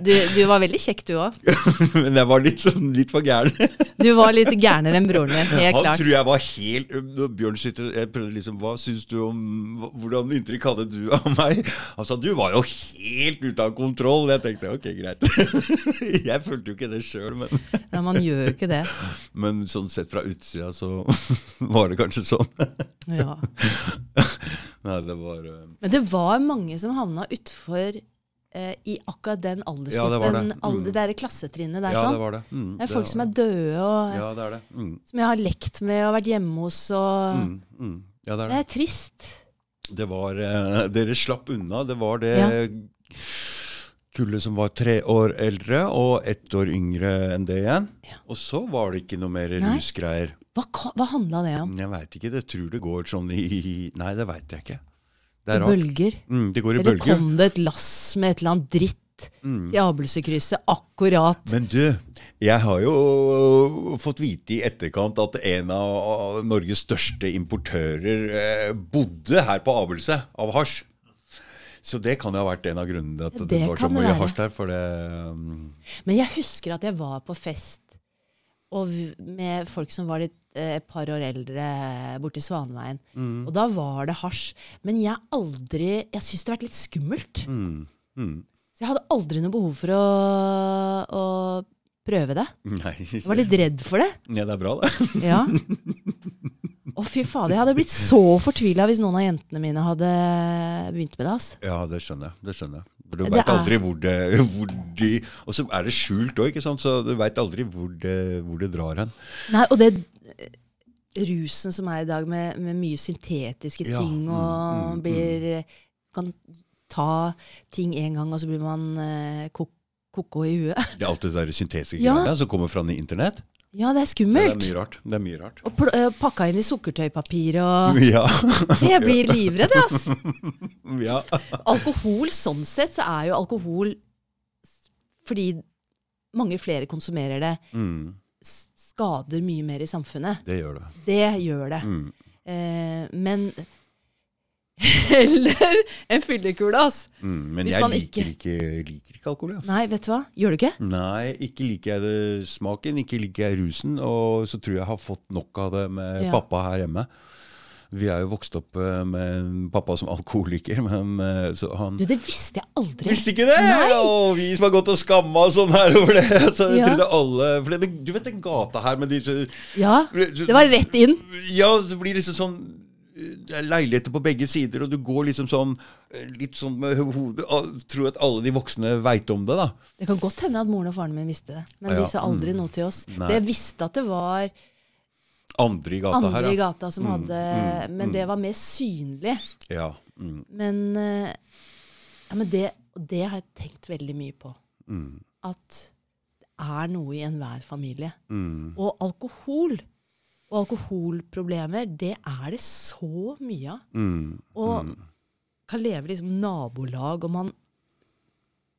Du, du var veldig kjekk, du òg. Men jeg var litt, sånn, litt for gæren. Du var litt gærnere enn broren din. Helt Han tror jeg var helt Bjørn sitter Jeg prøvde liksom Hva syns du om Hvordan inntrykk hadde du av meg? Han sa du var jo helt ute av kontroll. Jeg tenkte ok, greit. Jeg følte jo ikke det sjøl, men, Nei, man gjør jo ikke det. men sånn sett fra utsida så var det kanskje sånn. Ja. Nei, det var eh, Men det var mange som havna utfor i akkurat den Ja, det det. aldersgruppen. Mm. Det derre klassetrinnet der. Ja, sånn. det var det. Mm, Det er folk var som er døde, og Ja, det er det. Mm, som jeg har lekt med og vært hjemme hos. Og mm, mm. Ja, det er Det det. er trist. Det var eh, Dere slapp unna. Det var det Ja. kullet som var tre år eldre, og ett år yngre enn det igjen. Og så var det ikke noe mer Nei. rusgreier. Hva, hva handla det om? Jeg veit ikke. Det tror det går sånn i Nei, det veit jeg ikke. Det er rart. bølger? Mm, det går i Eller bølger. kom det et lass med et eller annet dritt Mm. til Abelsekrysset akkurat? Men du, jeg har jo fått vite i etterkant at en av Norges største importører eh, bodde her på Abelse av hasj. Så det kan jo ha vært en av grunnene til at det, Det var så mye hasj der. For det um... Men jeg husker at jeg var på fest og med folk som var litt et par år eldre borti Svaneveien. mm, Og da var det hasj. Men jeg aldri Jeg syns det hadde vært litt skummelt. mm, mm. Så jeg hadde aldri noe behov for å, å prøve det. Nei. Jeg var litt redd for det. Ja, det er bra, det. Ja. Å, fy fader. Jeg hadde blitt så fortvila hvis noen av jentene mine hadde begynt med det. ass. Ja, det skjønner jeg. Det skjønner jeg. For Du veit aldri hvor det hvor de, Og så er det skjult òg, ikke sant. Så du veit aldri hvor det, hvor det drar hen. Nei, og det eh, rusen som er i dag, med, med mye syntetiske Ja, ting, mm, og mm, blir Kan ta ting en gang, og så blir man eh, ko- ko-ko i huet. Det er alt det der syntetiske Ja. greiene som kommer fra internett. Ja, det er skummelt. det er mye rart. Det er mye rart. Og eh, pakka inn i sukkertøypapir og Ja. Jeg blir livredd, ass. ja. Alkohol, sånn sett, så er jo alkohol Fordi mange flere konsumerer det, Mm, skader mye mer i samfunnet. det gjør det. Det gjør det. Mm. Eh, men heller en fyllekule, ass. Mm. Men Hvis jeg man liker ikke, liker ikke alkohol. Ass. Nei, vet du hva? Gjør du ikke? Nei, ikke liker jeg det smaken, ikke liker jeg rusen. Og så tror jeg jeg har fått nok av det med Ja. pappa her hjemme. Vi er jo vokst opp eh, med en pappa som alkoholiker, men eh, så han Du, det visste jeg aldri. Visste ikke det! Nei. Og vi som har gått og skamma oss sånn her over det. Så jeg Ja. trodde alle For det, du vet den gata her med disse Ja, det var rett inn. Ja, det blir liksom sånn det er leiligheter på begge sider, og du går liksom sånn eh, litt sånn med hodet Tror at alle de voksne veit om det, da. Det kan godt hende at moren og faren min visste det, men Ja, de sa aldri mm. noe til oss. Nei. Det jeg visste at det var Andre i gata andre her, i gata som Mm, hadde mm, Men mm. det var mer synlig. ja. Mm, Men, eh, ja, men det, det har jeg tenkt veldig mye på. mm, At det er noe i enhver familie. mm. Og alkohol og alkoholproblemer, det er det så mye av. Mm, Og mm. kan leve liksom nabolag, og man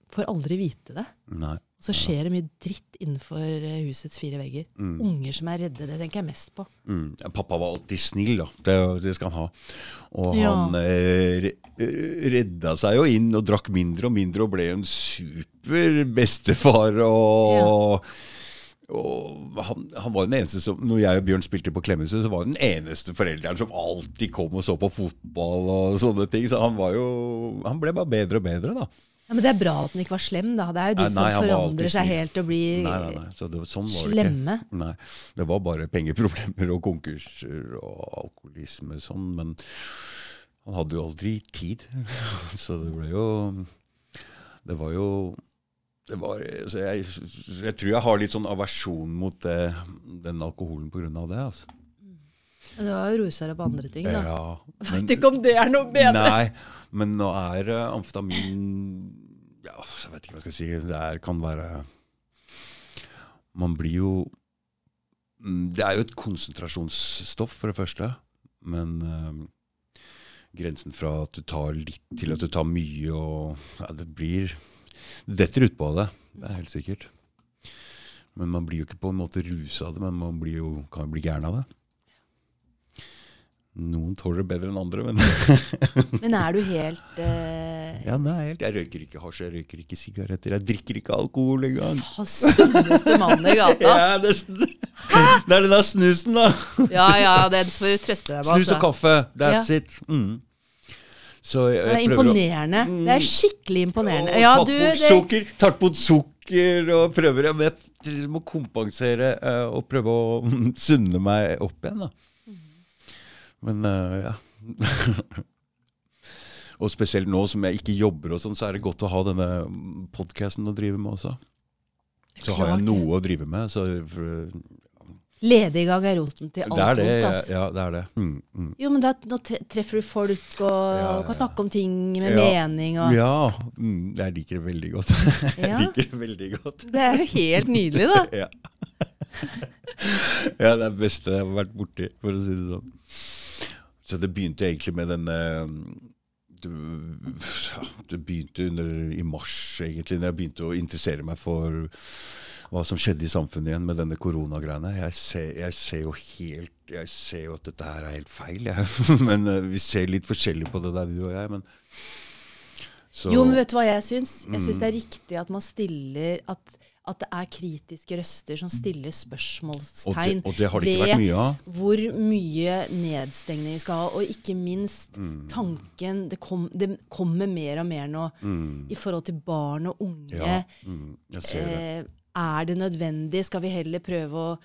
får aldri vite det. Nei. Og så skjer det mye dritt innenfor eh, husets fire vegger. Mm. Unger som er redde, det tenker jeg mest på. Mm. Ja, Pappa var alltid snill, da. Det, det skal han ha. Og Ja. han eh, eh, redda seg jo inn og drakk mindre og mindre og ble en super bestefar. Og, og han, han var den eneste som Når jeg og Bjørn spilte på Klemetsrud, så var han den eneste forelderen som alltid kom og så på fotball og sånne ting. Så han var jo Han ble bare bedre og bedre, da. Ja, Men det er bra at den ikke var slem, da. Det er jo de Nei, som nei, forandrer seg helt og blir Nei, nei, nei. Så det, sånn var det slemme. ikke. Nei, det var bare pengeproblemer og konkurser og alkoholisme og sånn, men han hadde jo aldri tid. Så det ble jo Det var jo det var, så jeg, jeg tror jeg har litt sånn aversjon mot det, den alkoholen på grunn av det. Altså. Men Du har jo rusa deg på andre ting, da. Ja, Vet ikke om det er noe bedre. Nei, men nå er uh, amfetamin Ja, jeg vet ikke hva jeg skal si. Det er, kan være Man blir jo Mm, Det er jo et konsentrasjonsstoff, for det første. Men uh, grensen fra at du tar litt til at du tar mye, og ja, det blir Du detter utpå av det. Det er helt sikkert. Men man blir jo ikke på en måte rusa av det, men man blir jo, kan jo bli gæren av det. Noen tåler det bedre enn andre, men Men er du helt uh... Ja, nei, helt. Jeg røyker ikke hasj, jeg røyker ikke sigaretter, jeg drikker ikke alkohol engang. sunneste mann i gata, Ja, ass? det, er det er den der snusen, da. Ja ja, det får du trøste deg med. Snus og altså. kaffe. That's it. Mm. Så jeg, Det er imponerende. å imponerende. Det er skikkelig imponerende. Og Ja, tatt du, bort det, sukker, tatt bort sukker og prøver jeg, jeg må kompensere eh, og prøve å sunne meg opp igjen, da. Men eh, ja. og spesielt nå som jeg ikke jobber og sånn, så er det godt å ha denne podkasten å drive med også. Så har jeg noe å drive med. Så for, lediggang er roten til alt det er det. vondt, Ja, ja, det er det. Mm, mm. Jo, men da, nå treffer du folk og Ja, ja, kan snakke om ting med Ja. mening og Ja, mm, jeg liker det veldig godt. jeg liker det veldig godt. Det er jo helt nydelig, da. Ja. ja, det er det beste jeg har vært borti, for å si det sånn. Så det begynte egentlig med denne det, begynte under, i mars, egentlig, når jeg begynte å interessere meg for hva som skjedde i samfunnet igjen med denne koronagreiene. Jeg ser, jeg ser jo helt Jeg ser jo at dette her er helt feil, jeg. men eh, vi ser litt forskjellig på det der, du og jeg. Men, så, Jo, men vet du hva jeg syns? Jeg syns Mm. det er riktig at man stiller at, at det er kritiske røster som stiller spørsmålstegn og det har det ved mye hvor mye nedstengning vi skal ha, og ikke minst Mm. tanken det, kom, det kommer mer og mer nå Mm. i forhold til barn og unge. Ja, mm. Eh, er det nødvendig? Skal vi heller prøve å,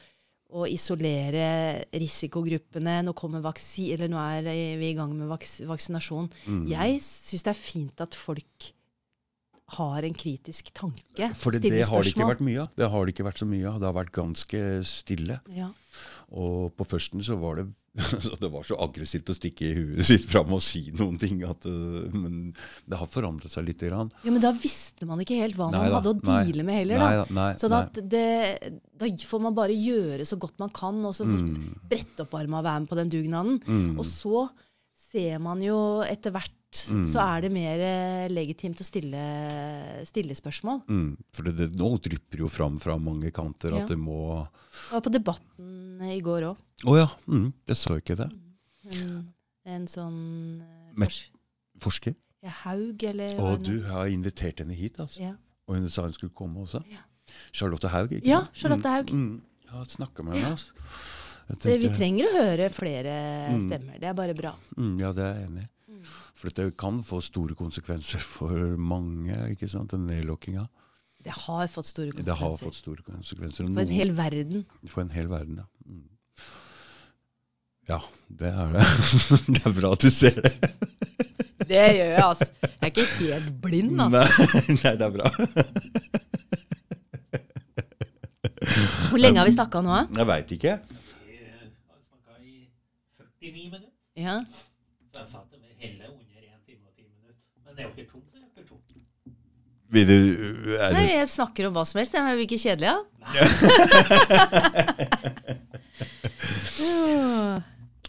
å isolere risikogruppene? Nå, nå er vi i gang med vaks, vaksinasjon. Mm. Jeg syns det er fint at folk har en kritisk tanke. For det, har det ikke vært mye av. Det har det ikke vært så mye av. Det har vært ganske stille. Ja. Og på førsten så var det så det var så aggressivt å stikke i huet sitt fram og si noen ting. At, øh, men det har forandret seg litt. grann. ja, Men da visste man ikke helt hva man da, hadde å nei. deale med heller. Nei da. nei, så da, at det, da får man bare gjøre så godt man kan, og så Mm. brette opp arma og være med på den dugnaden. Mm. Og så ser man jo etter hvert Mm. så er det mer eh, legitimt å stille, stille spørsmål. Mm, for det, det, nå drypper jo fram fra mange kanter Ja. at det må Det var på Debatten i går òg. ja, mm, Jeg så ikke det. En, en sånn eh, fors Forsker. ja, Haug, eller Å, du jeg har invitert henne hit, altså. Ja. Og hun sa hun skulle komme også. Ja. Charlotte Haug, ikke Ja, sant? Charlotte Haug. Mm, mm. Jeg har snakka med henne. Altså. Tenkte, Det, vi trenger å høre flere Mm. stemmer. Det er bare bra. Mm, ja, det er jeg enig i. For det kan få store konsekvenser for mange, ikke sant, den nedlokkinga. Det har fått store konsekvenser. Det har fått store konsekvenser. For en hel verden. for en hel verden, ja. Mm. Ja, det er det. det er bra at du ser det. Det gjør jeg, altså. Jeg er ikke helt blind, altså. Nei, nei, det er bra. Hvor lenge har vi snakka nå? Jeg veit ikke. Ja. Så jeg sa til meg helle under 1 time og 10 så. Vil du, er Nei, jeg snakker om hva som helst. Jeg jo ikke kjedelig, av. Ja.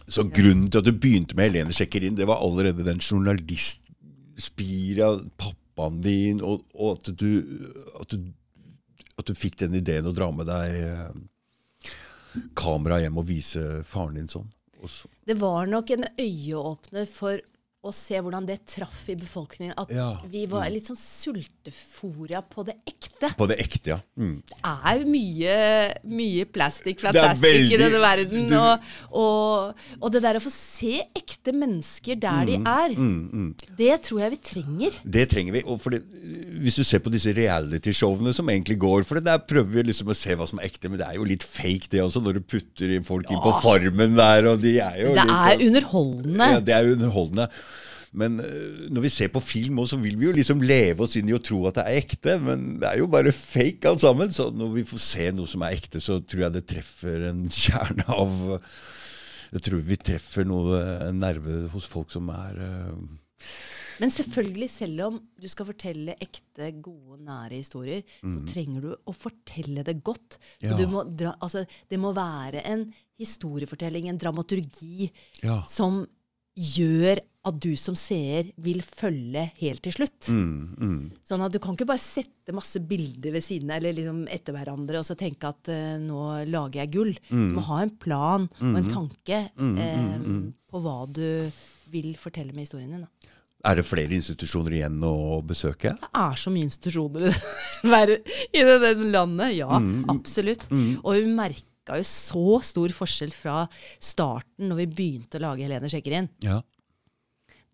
så grunnen til at du begynte med Helene sjekker inn, det var allerede den journalistspira, pappaen din, og, og at, du, at, du, at du fikk den ideen å dra med deg eh, kamera hjem og vise faren din sånn. Det var nok en øyeåpner for å se hvordan det traff i befolkningen. At Ja. vi var litt sånn sultefòra på det ekte. på det ekte, ja. Mm. Det er mye, mye plastic fantastic veldig... i denne verden. du- Og, og, og det der å få se ekte mennesker der de er, Mm, mm. det tror jeg vi trenger. Det trenger vi. Og det, hvis du ser på disse reality-showene som egentlig går For det der prøver vi liksom å se hva som er ekte, men det er jo litt fake det også, når du putter folk folk inn på Farmen der, og de er jo Det litt er sånn- underholdende. Ja, det er underholdende. Men øh, når vi ser på film så vil vi jo liksom leve oss inn i å tro at det er ekte, men det er jo bare fake alt sammen. Så når vi får se noe som er ekte, så tror jeg det treffer en kjerne av Jeg tror vi treffer noe, en nerve hos folk som er øh, Men selvfølgelig, selv om du skal fortelle ekte, gode, nære historier, så trenger du å fortelle det godt. Så Mm. Ja. du må dra, altså, det må være en historiefortelling, en dramaturgi, Ja. som gjør at du som seer vil følge helt til slutt. Mm, mm. Sånn at du kan ikke bare sette masse bilder ved siden av, eller liksom etter hverandre, og så tenke at uh, nå lager jeg gull. Du må ha en plan og en tanke eh, på hva du vil fortelle med historien din. Da. Er det flere institusjoner igjen å besøke? Det er så mye institusjoner i det, i det, det landet. Ja, absolutt. Og vi merka jo så stor forskjell fra starten, når vi begynte å lage Helene sjekker inn. Ja.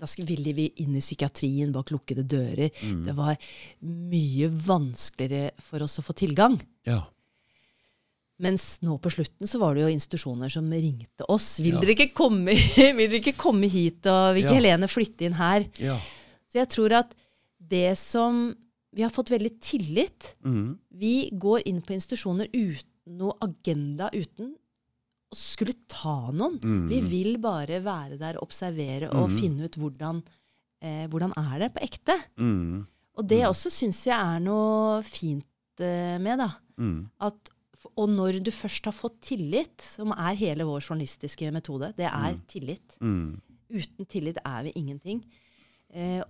Da ville vi inn i psykiatrien bak lukkede dører. Det var mye vanskeligere for oss å få tilgang. ja. Mens nå på slutten så var det jo institusjoner som ringte oss. Vil, Ja. dere, ikke komme, vil dere ikke komme hit, og vil ikke Ja. Helene flytte inn her? ja. Så jeg tror at det som Vi har fått veldig tillit. Mm. Vi går inn på institusjoner uten noe agenda, uten å skulle ta noen. Mm. Vi vil bare være der, observere og finne ut hvordan, eh, hvordan er det på ekte. Mm. Og det også syns jeg er noe fint eh, med, da. Mm. At, og når du først har fått tillit, som er hele vår journalistiske metode, det er tillit. Mm. Uten tillit er vi ingenting. Eh,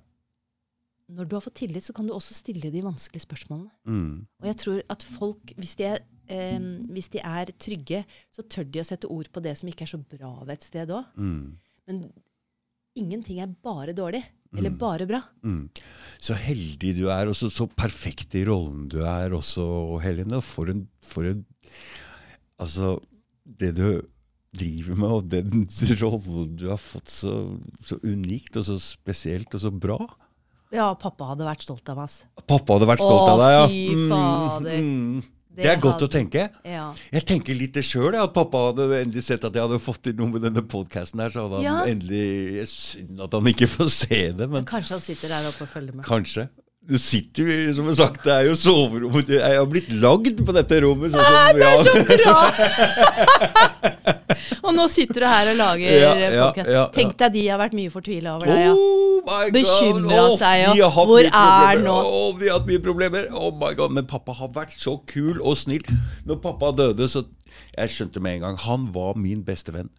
når du har fått tillit, så kan du også stille de vanskelige spørsmålene. Mm. Og jeg tror at folk, hvis de, er, eh, hvis de er trygge, så tør de å sette ord på det som ikke er så bra ved et sted òg. Mm. Men ingenting er bare dårlig. Eller bare bra. Mm. Så heldig du er, og så, så perfekt i rollen du er også, Helene. Og For en, for en Altså, det du driver med, og den rollen du har fått så, så unikt og så spesielt og så bra. Ja, pappa hadde vært stolt av oss. Pappa hadde vært stolt Åh, av deg, ja. fy fader. Mm. Det er godt hadde- å tenke. Ja. Jeg tenker litt det sjøl, at pappa hadde endelig sett at jeg hadde fått til noe med denne podkasten her. Så hadde han endelig Synd at han ikke får se det, men Kanskje han sitter der oppe og følger med. kanskje. Du sitter jo, som jeg sagt, det er jo soverom Jeg har blitt lagd på dette rommet. Sånn som, Det er så bra! og nå sitter du her og lager Ja, ja, podcast. ja, ja. Tenk deg de har vært mye fortvila over deg, ja. Oh my God. Bekymret Åh, seg, og hvor er nå? Åh, vi har hatt mye problemer. Oh my God. Men pappa har vært så kul og snill. Når pappa døde, så Jeg skjønte med en gang han var min beste venn.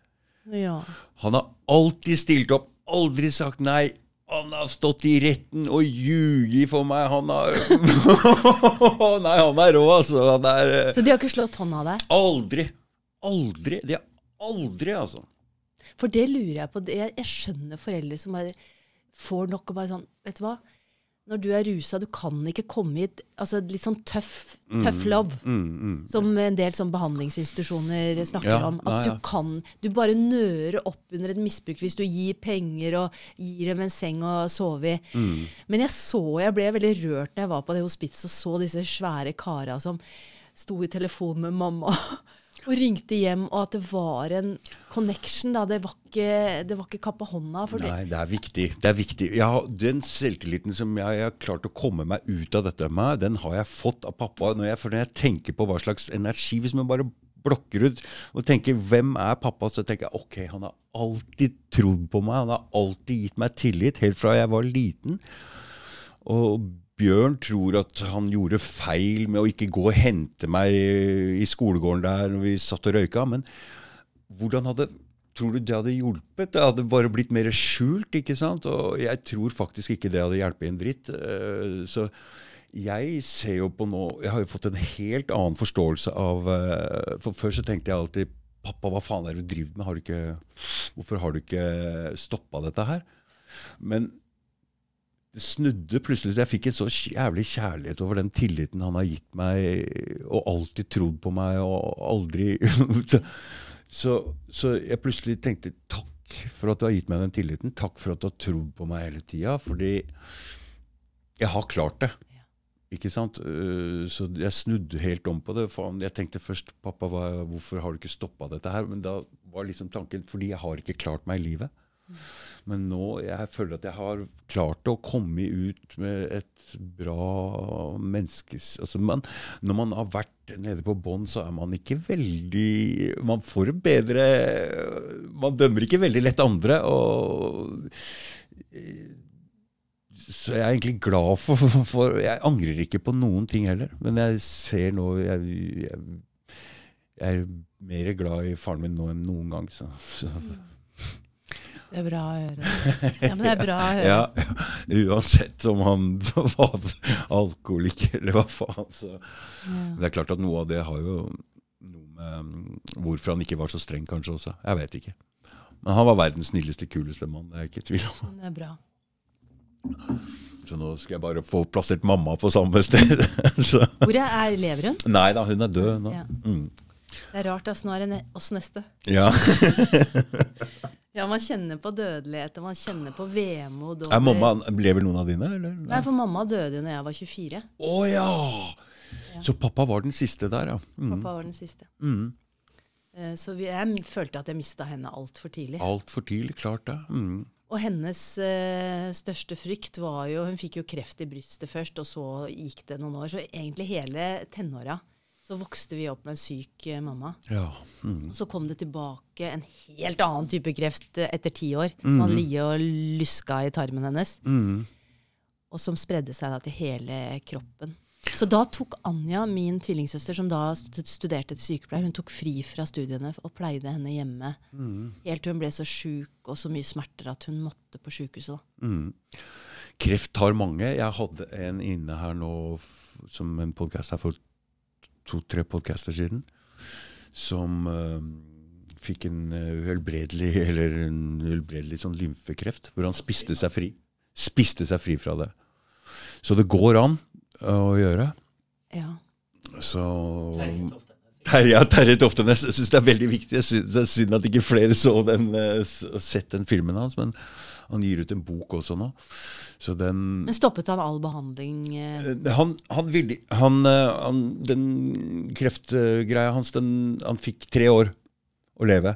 ja. Han har alltid stilt opp, aldri sagt nei. Han har stått i retten og ljuget for meg. Han har Nei, han er rå, altså. Han er eh, Så de har ikke slått hånda av deg? Aldri. Aldri. De har aldri, altså. For det lurer jeg på. Jeg, jeg skjønner foreldre som bare får nok og bare sånn Vet du hva? Når du er rusa, du kan ikke komme hit altså Litt sånn tøff, tøff love. Mm, mm. Som en del sånn behandlingsinstitusjoner snakker Ja, om. At nei, ja. du kan Du bare nører opp under et misbruk hvis du gir penger og gir dem en seng å sove i. Mm. Men jeg så, jeg ble veldig rørt når jeg var på det hospitset og så disse svære kara som sto i telefon med mamma og ringte hjem, og at det var en connection. da, Det var ikke, det var ikke kappa hånda. For Nei, det er viktig. Det er viktig. Har, den selvtilliten som jeg har klart å komme meg ut av dette med, den har jeg fått av pappa. Når jeg, for når jeg tenker på hva slags energi Hvis man bare blokker ut og tenker 'hvem er pappa', så tenker jeg ok, han har alltid trodd på meg. Han har alltid gitt meg tillit, helt fra jeg var liten. Og Bjørn tror at han gjorde feil med å ikke gå og hente meg i skolegården der når vi satt og røyka. Men hvordan hadde Tror du det hadde hjulpet? Det hadde bare blitt mer skjult, ikke sant? Og jeg tror faktisk ikke det hadde hjulpet en dritt. Eh, Så jeg ser jo på nå Jeg har jo fått en helt annen forståelse av eh, For før så tenkte jeg alltid Pappa, hva faen er det du driver med? Har du ikke, hvorfor har du ikke stoppa dette her? Men det snudde plutselig. Jeg fikk en så jævlig kjærlighet over den tilliten han har gitt meg, og alltid trodd på meg, og aldri så, så jeg plutselig tenkte takk for at du har gitt meg den tilliten. Takk for at du har trodd på meg hele tida. Fordi jeg har klart det. Ikke sant? Eh, Så jeg snudde helt om på det. Jeg tenkte først pappa, hvorfor har du ikke stoppa dette her? Men da var liksom tanken fordi jeg har ikke klart meg i livet. Men nå jeg føler at jeg har klart å komme ut med et bra menneskes altså man, Når man har vært nede på bånn, så er man ikke veldig Man får bedre Man dømmer ikke veldig lett andre. og så jeg er egentlig glad for, for Jeg angrer ikke på noen ting heller. Men jeg ser nå Jeg, jeg, jeg er mer glad i faren min nå enn noen gang. Så, så. Det er bra å høre. Ja, men det er bra å høre. Ja, ja, uansett om han var alkoholiker eller hva faen. Så. Det er klart at noe av det har jo noe med um, hvorfor han ikke var så streng, kanskje også. Jeg vet ikke. Men han var verdens snilleste, kuleste mann. Det er jeg ikke i tvil om. Det er bra. Så nå skal jeg bare få plassert mamma på samme sted. så. Hvor er lever hun? Nei da, hun er død nå. Ja. Mm. Det er rart, altså. Nå er det oss neste. Ja. Ja, man kjenner på dødelighet, og man kjenner på vemod. Er mamma, Lever noen av dine, eller? Nei, for mamma døde jo når jeg var 24. Å ja! Så pappa var den siste der, ja. Mm. Pappa var den siste. Mm. Eh, Så vi, jeg følte at jeg mista henne altfor tidlig. Altfor tidlig, klart det. Mm. Og hennes eh, største frykt var jo Hun fikk jo kreft i brystet først, og så gikk det noen år. Så egentlig hele tenåra så vokste vi opp med en syk eh, mamma. Ja. Mm. Så kom det tilbake en helt annen type kreft eh, etter ti år. Som hadde ligget og luska i tarmen hennes. Mm. Og som spredde seg da til hele kroppen. Så da tok Anja, min tvillingsøster, som da studerte til sykepleier, hun tok fri fra studiene og pleide henne hjemme. Helt til hun ble så sjuk og så mye smerter at hun måtte på sjukehuset. Mm. Kreft tar mange. Jeg hadde en inne her nå som en podkast her for to-tre podcaster siden, som eh, fikk en eh, uhelbredelig eller en uhelbredelig sånn lymfekreft, hvor han spiste seg fri. Spiste seg fri fra det. Så det går an å gjøre. Ja. Så Terje ja, Terje, Toftenes. Jeg syns det er veldig viktig. Jeg synes, det er synd at ikke flere så den, eh, sett den filmen hans, men han gir ut en bok også nå. Så den Men stoppet han all behandling? eh, Eh, han, han ville han, eh, han, Den kreftgreia hans, den, han fikk tre år å leve.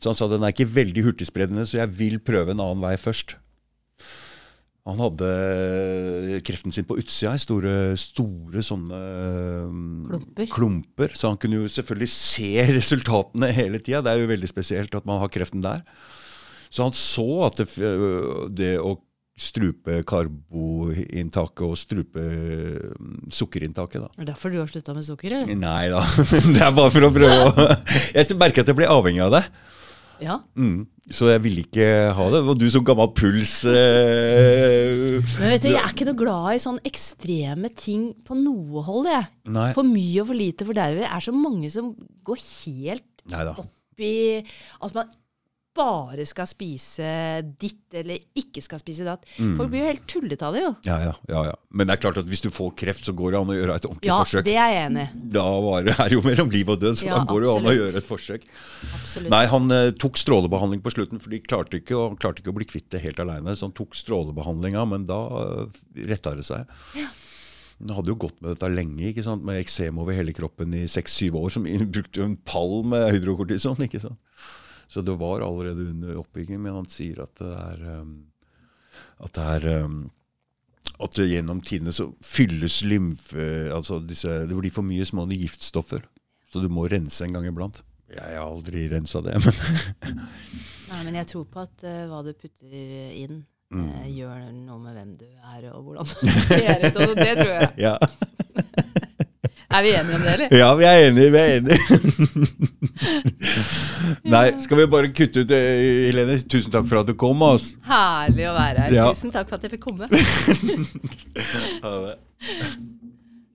Så han sa den er ikke veldig hurtigspredende, så jeg vil prøve en annen vei først. Han hadde kreften sin på utsida, i store, store sånne Klumper. klumper. Så han kunne jo selvfølgelig se resultatene hele tida. Det er jo veldig spesielt at man har kreften der. Så han så at det, det å strupe karboinntaket og strupe mm, sukkerinntaket, da. Er det derfor du har slutta med sukker? eller? Nei da, det er bare for å prøve å Jeg merker at jeg blir avhengig av det. Ja. Mm. Så jeg ville ikke ha det. Og du som gammel puls eh, Men vet du, jeg er ikke noe glad i sånn ekstreme ting på noe hold, jeg. Nei. For mye og for lite, for derved er så mange som går helt Neida. opp i at man bare skal spise ditt eller ikke skal spise datt. Mm. Folk blir jo helt tullete av det, jo. Ja, ja, ja, ja. Men det er klart at hvis du får kreft, så går det an å gjøre et ordentlig Ja, forsøk. det er jeg enig. Da var det er jo mellom liv og død, så Ja, da går det jo an å gjøre et forsøk. Absolutt. Nei, han eh, tok strålebehandling på slutten, for de klarte ikke, og han klarte ikke å bli kvitt det helt aleine. Så han tok strålebehandlinga, men da uh, retta det seg. Han hadde jo gått med dette lenge, ikke sant? med eksem over hele kroppen i seks-syv år. Som brukte en pall med hydrokortison. ikke sant? Så det var allerede under oppbygging, men han sier at det er um, At det er um, at det gjennom tidene så fylles lymfe altså disse, Det blir for mye små giftstoffer. Så du må rense en gang iblant. Jeg har aldri rensa det, men Nei. Men jeg tror på at uh, hva du putter inn, Mm. eh, gjør noe med hvem du er og hvordan du ser ut. Og det tror jeg. Ja. Er vi enige om det, eller? ja, vi er enige. Vi er enige. Nei, skal vi bare kutte ut eh, Helene? Tusen takk for at du kom. Altså. Herlig å være her. Ja. Tusen takk for at jeg fikk komme. Ha det.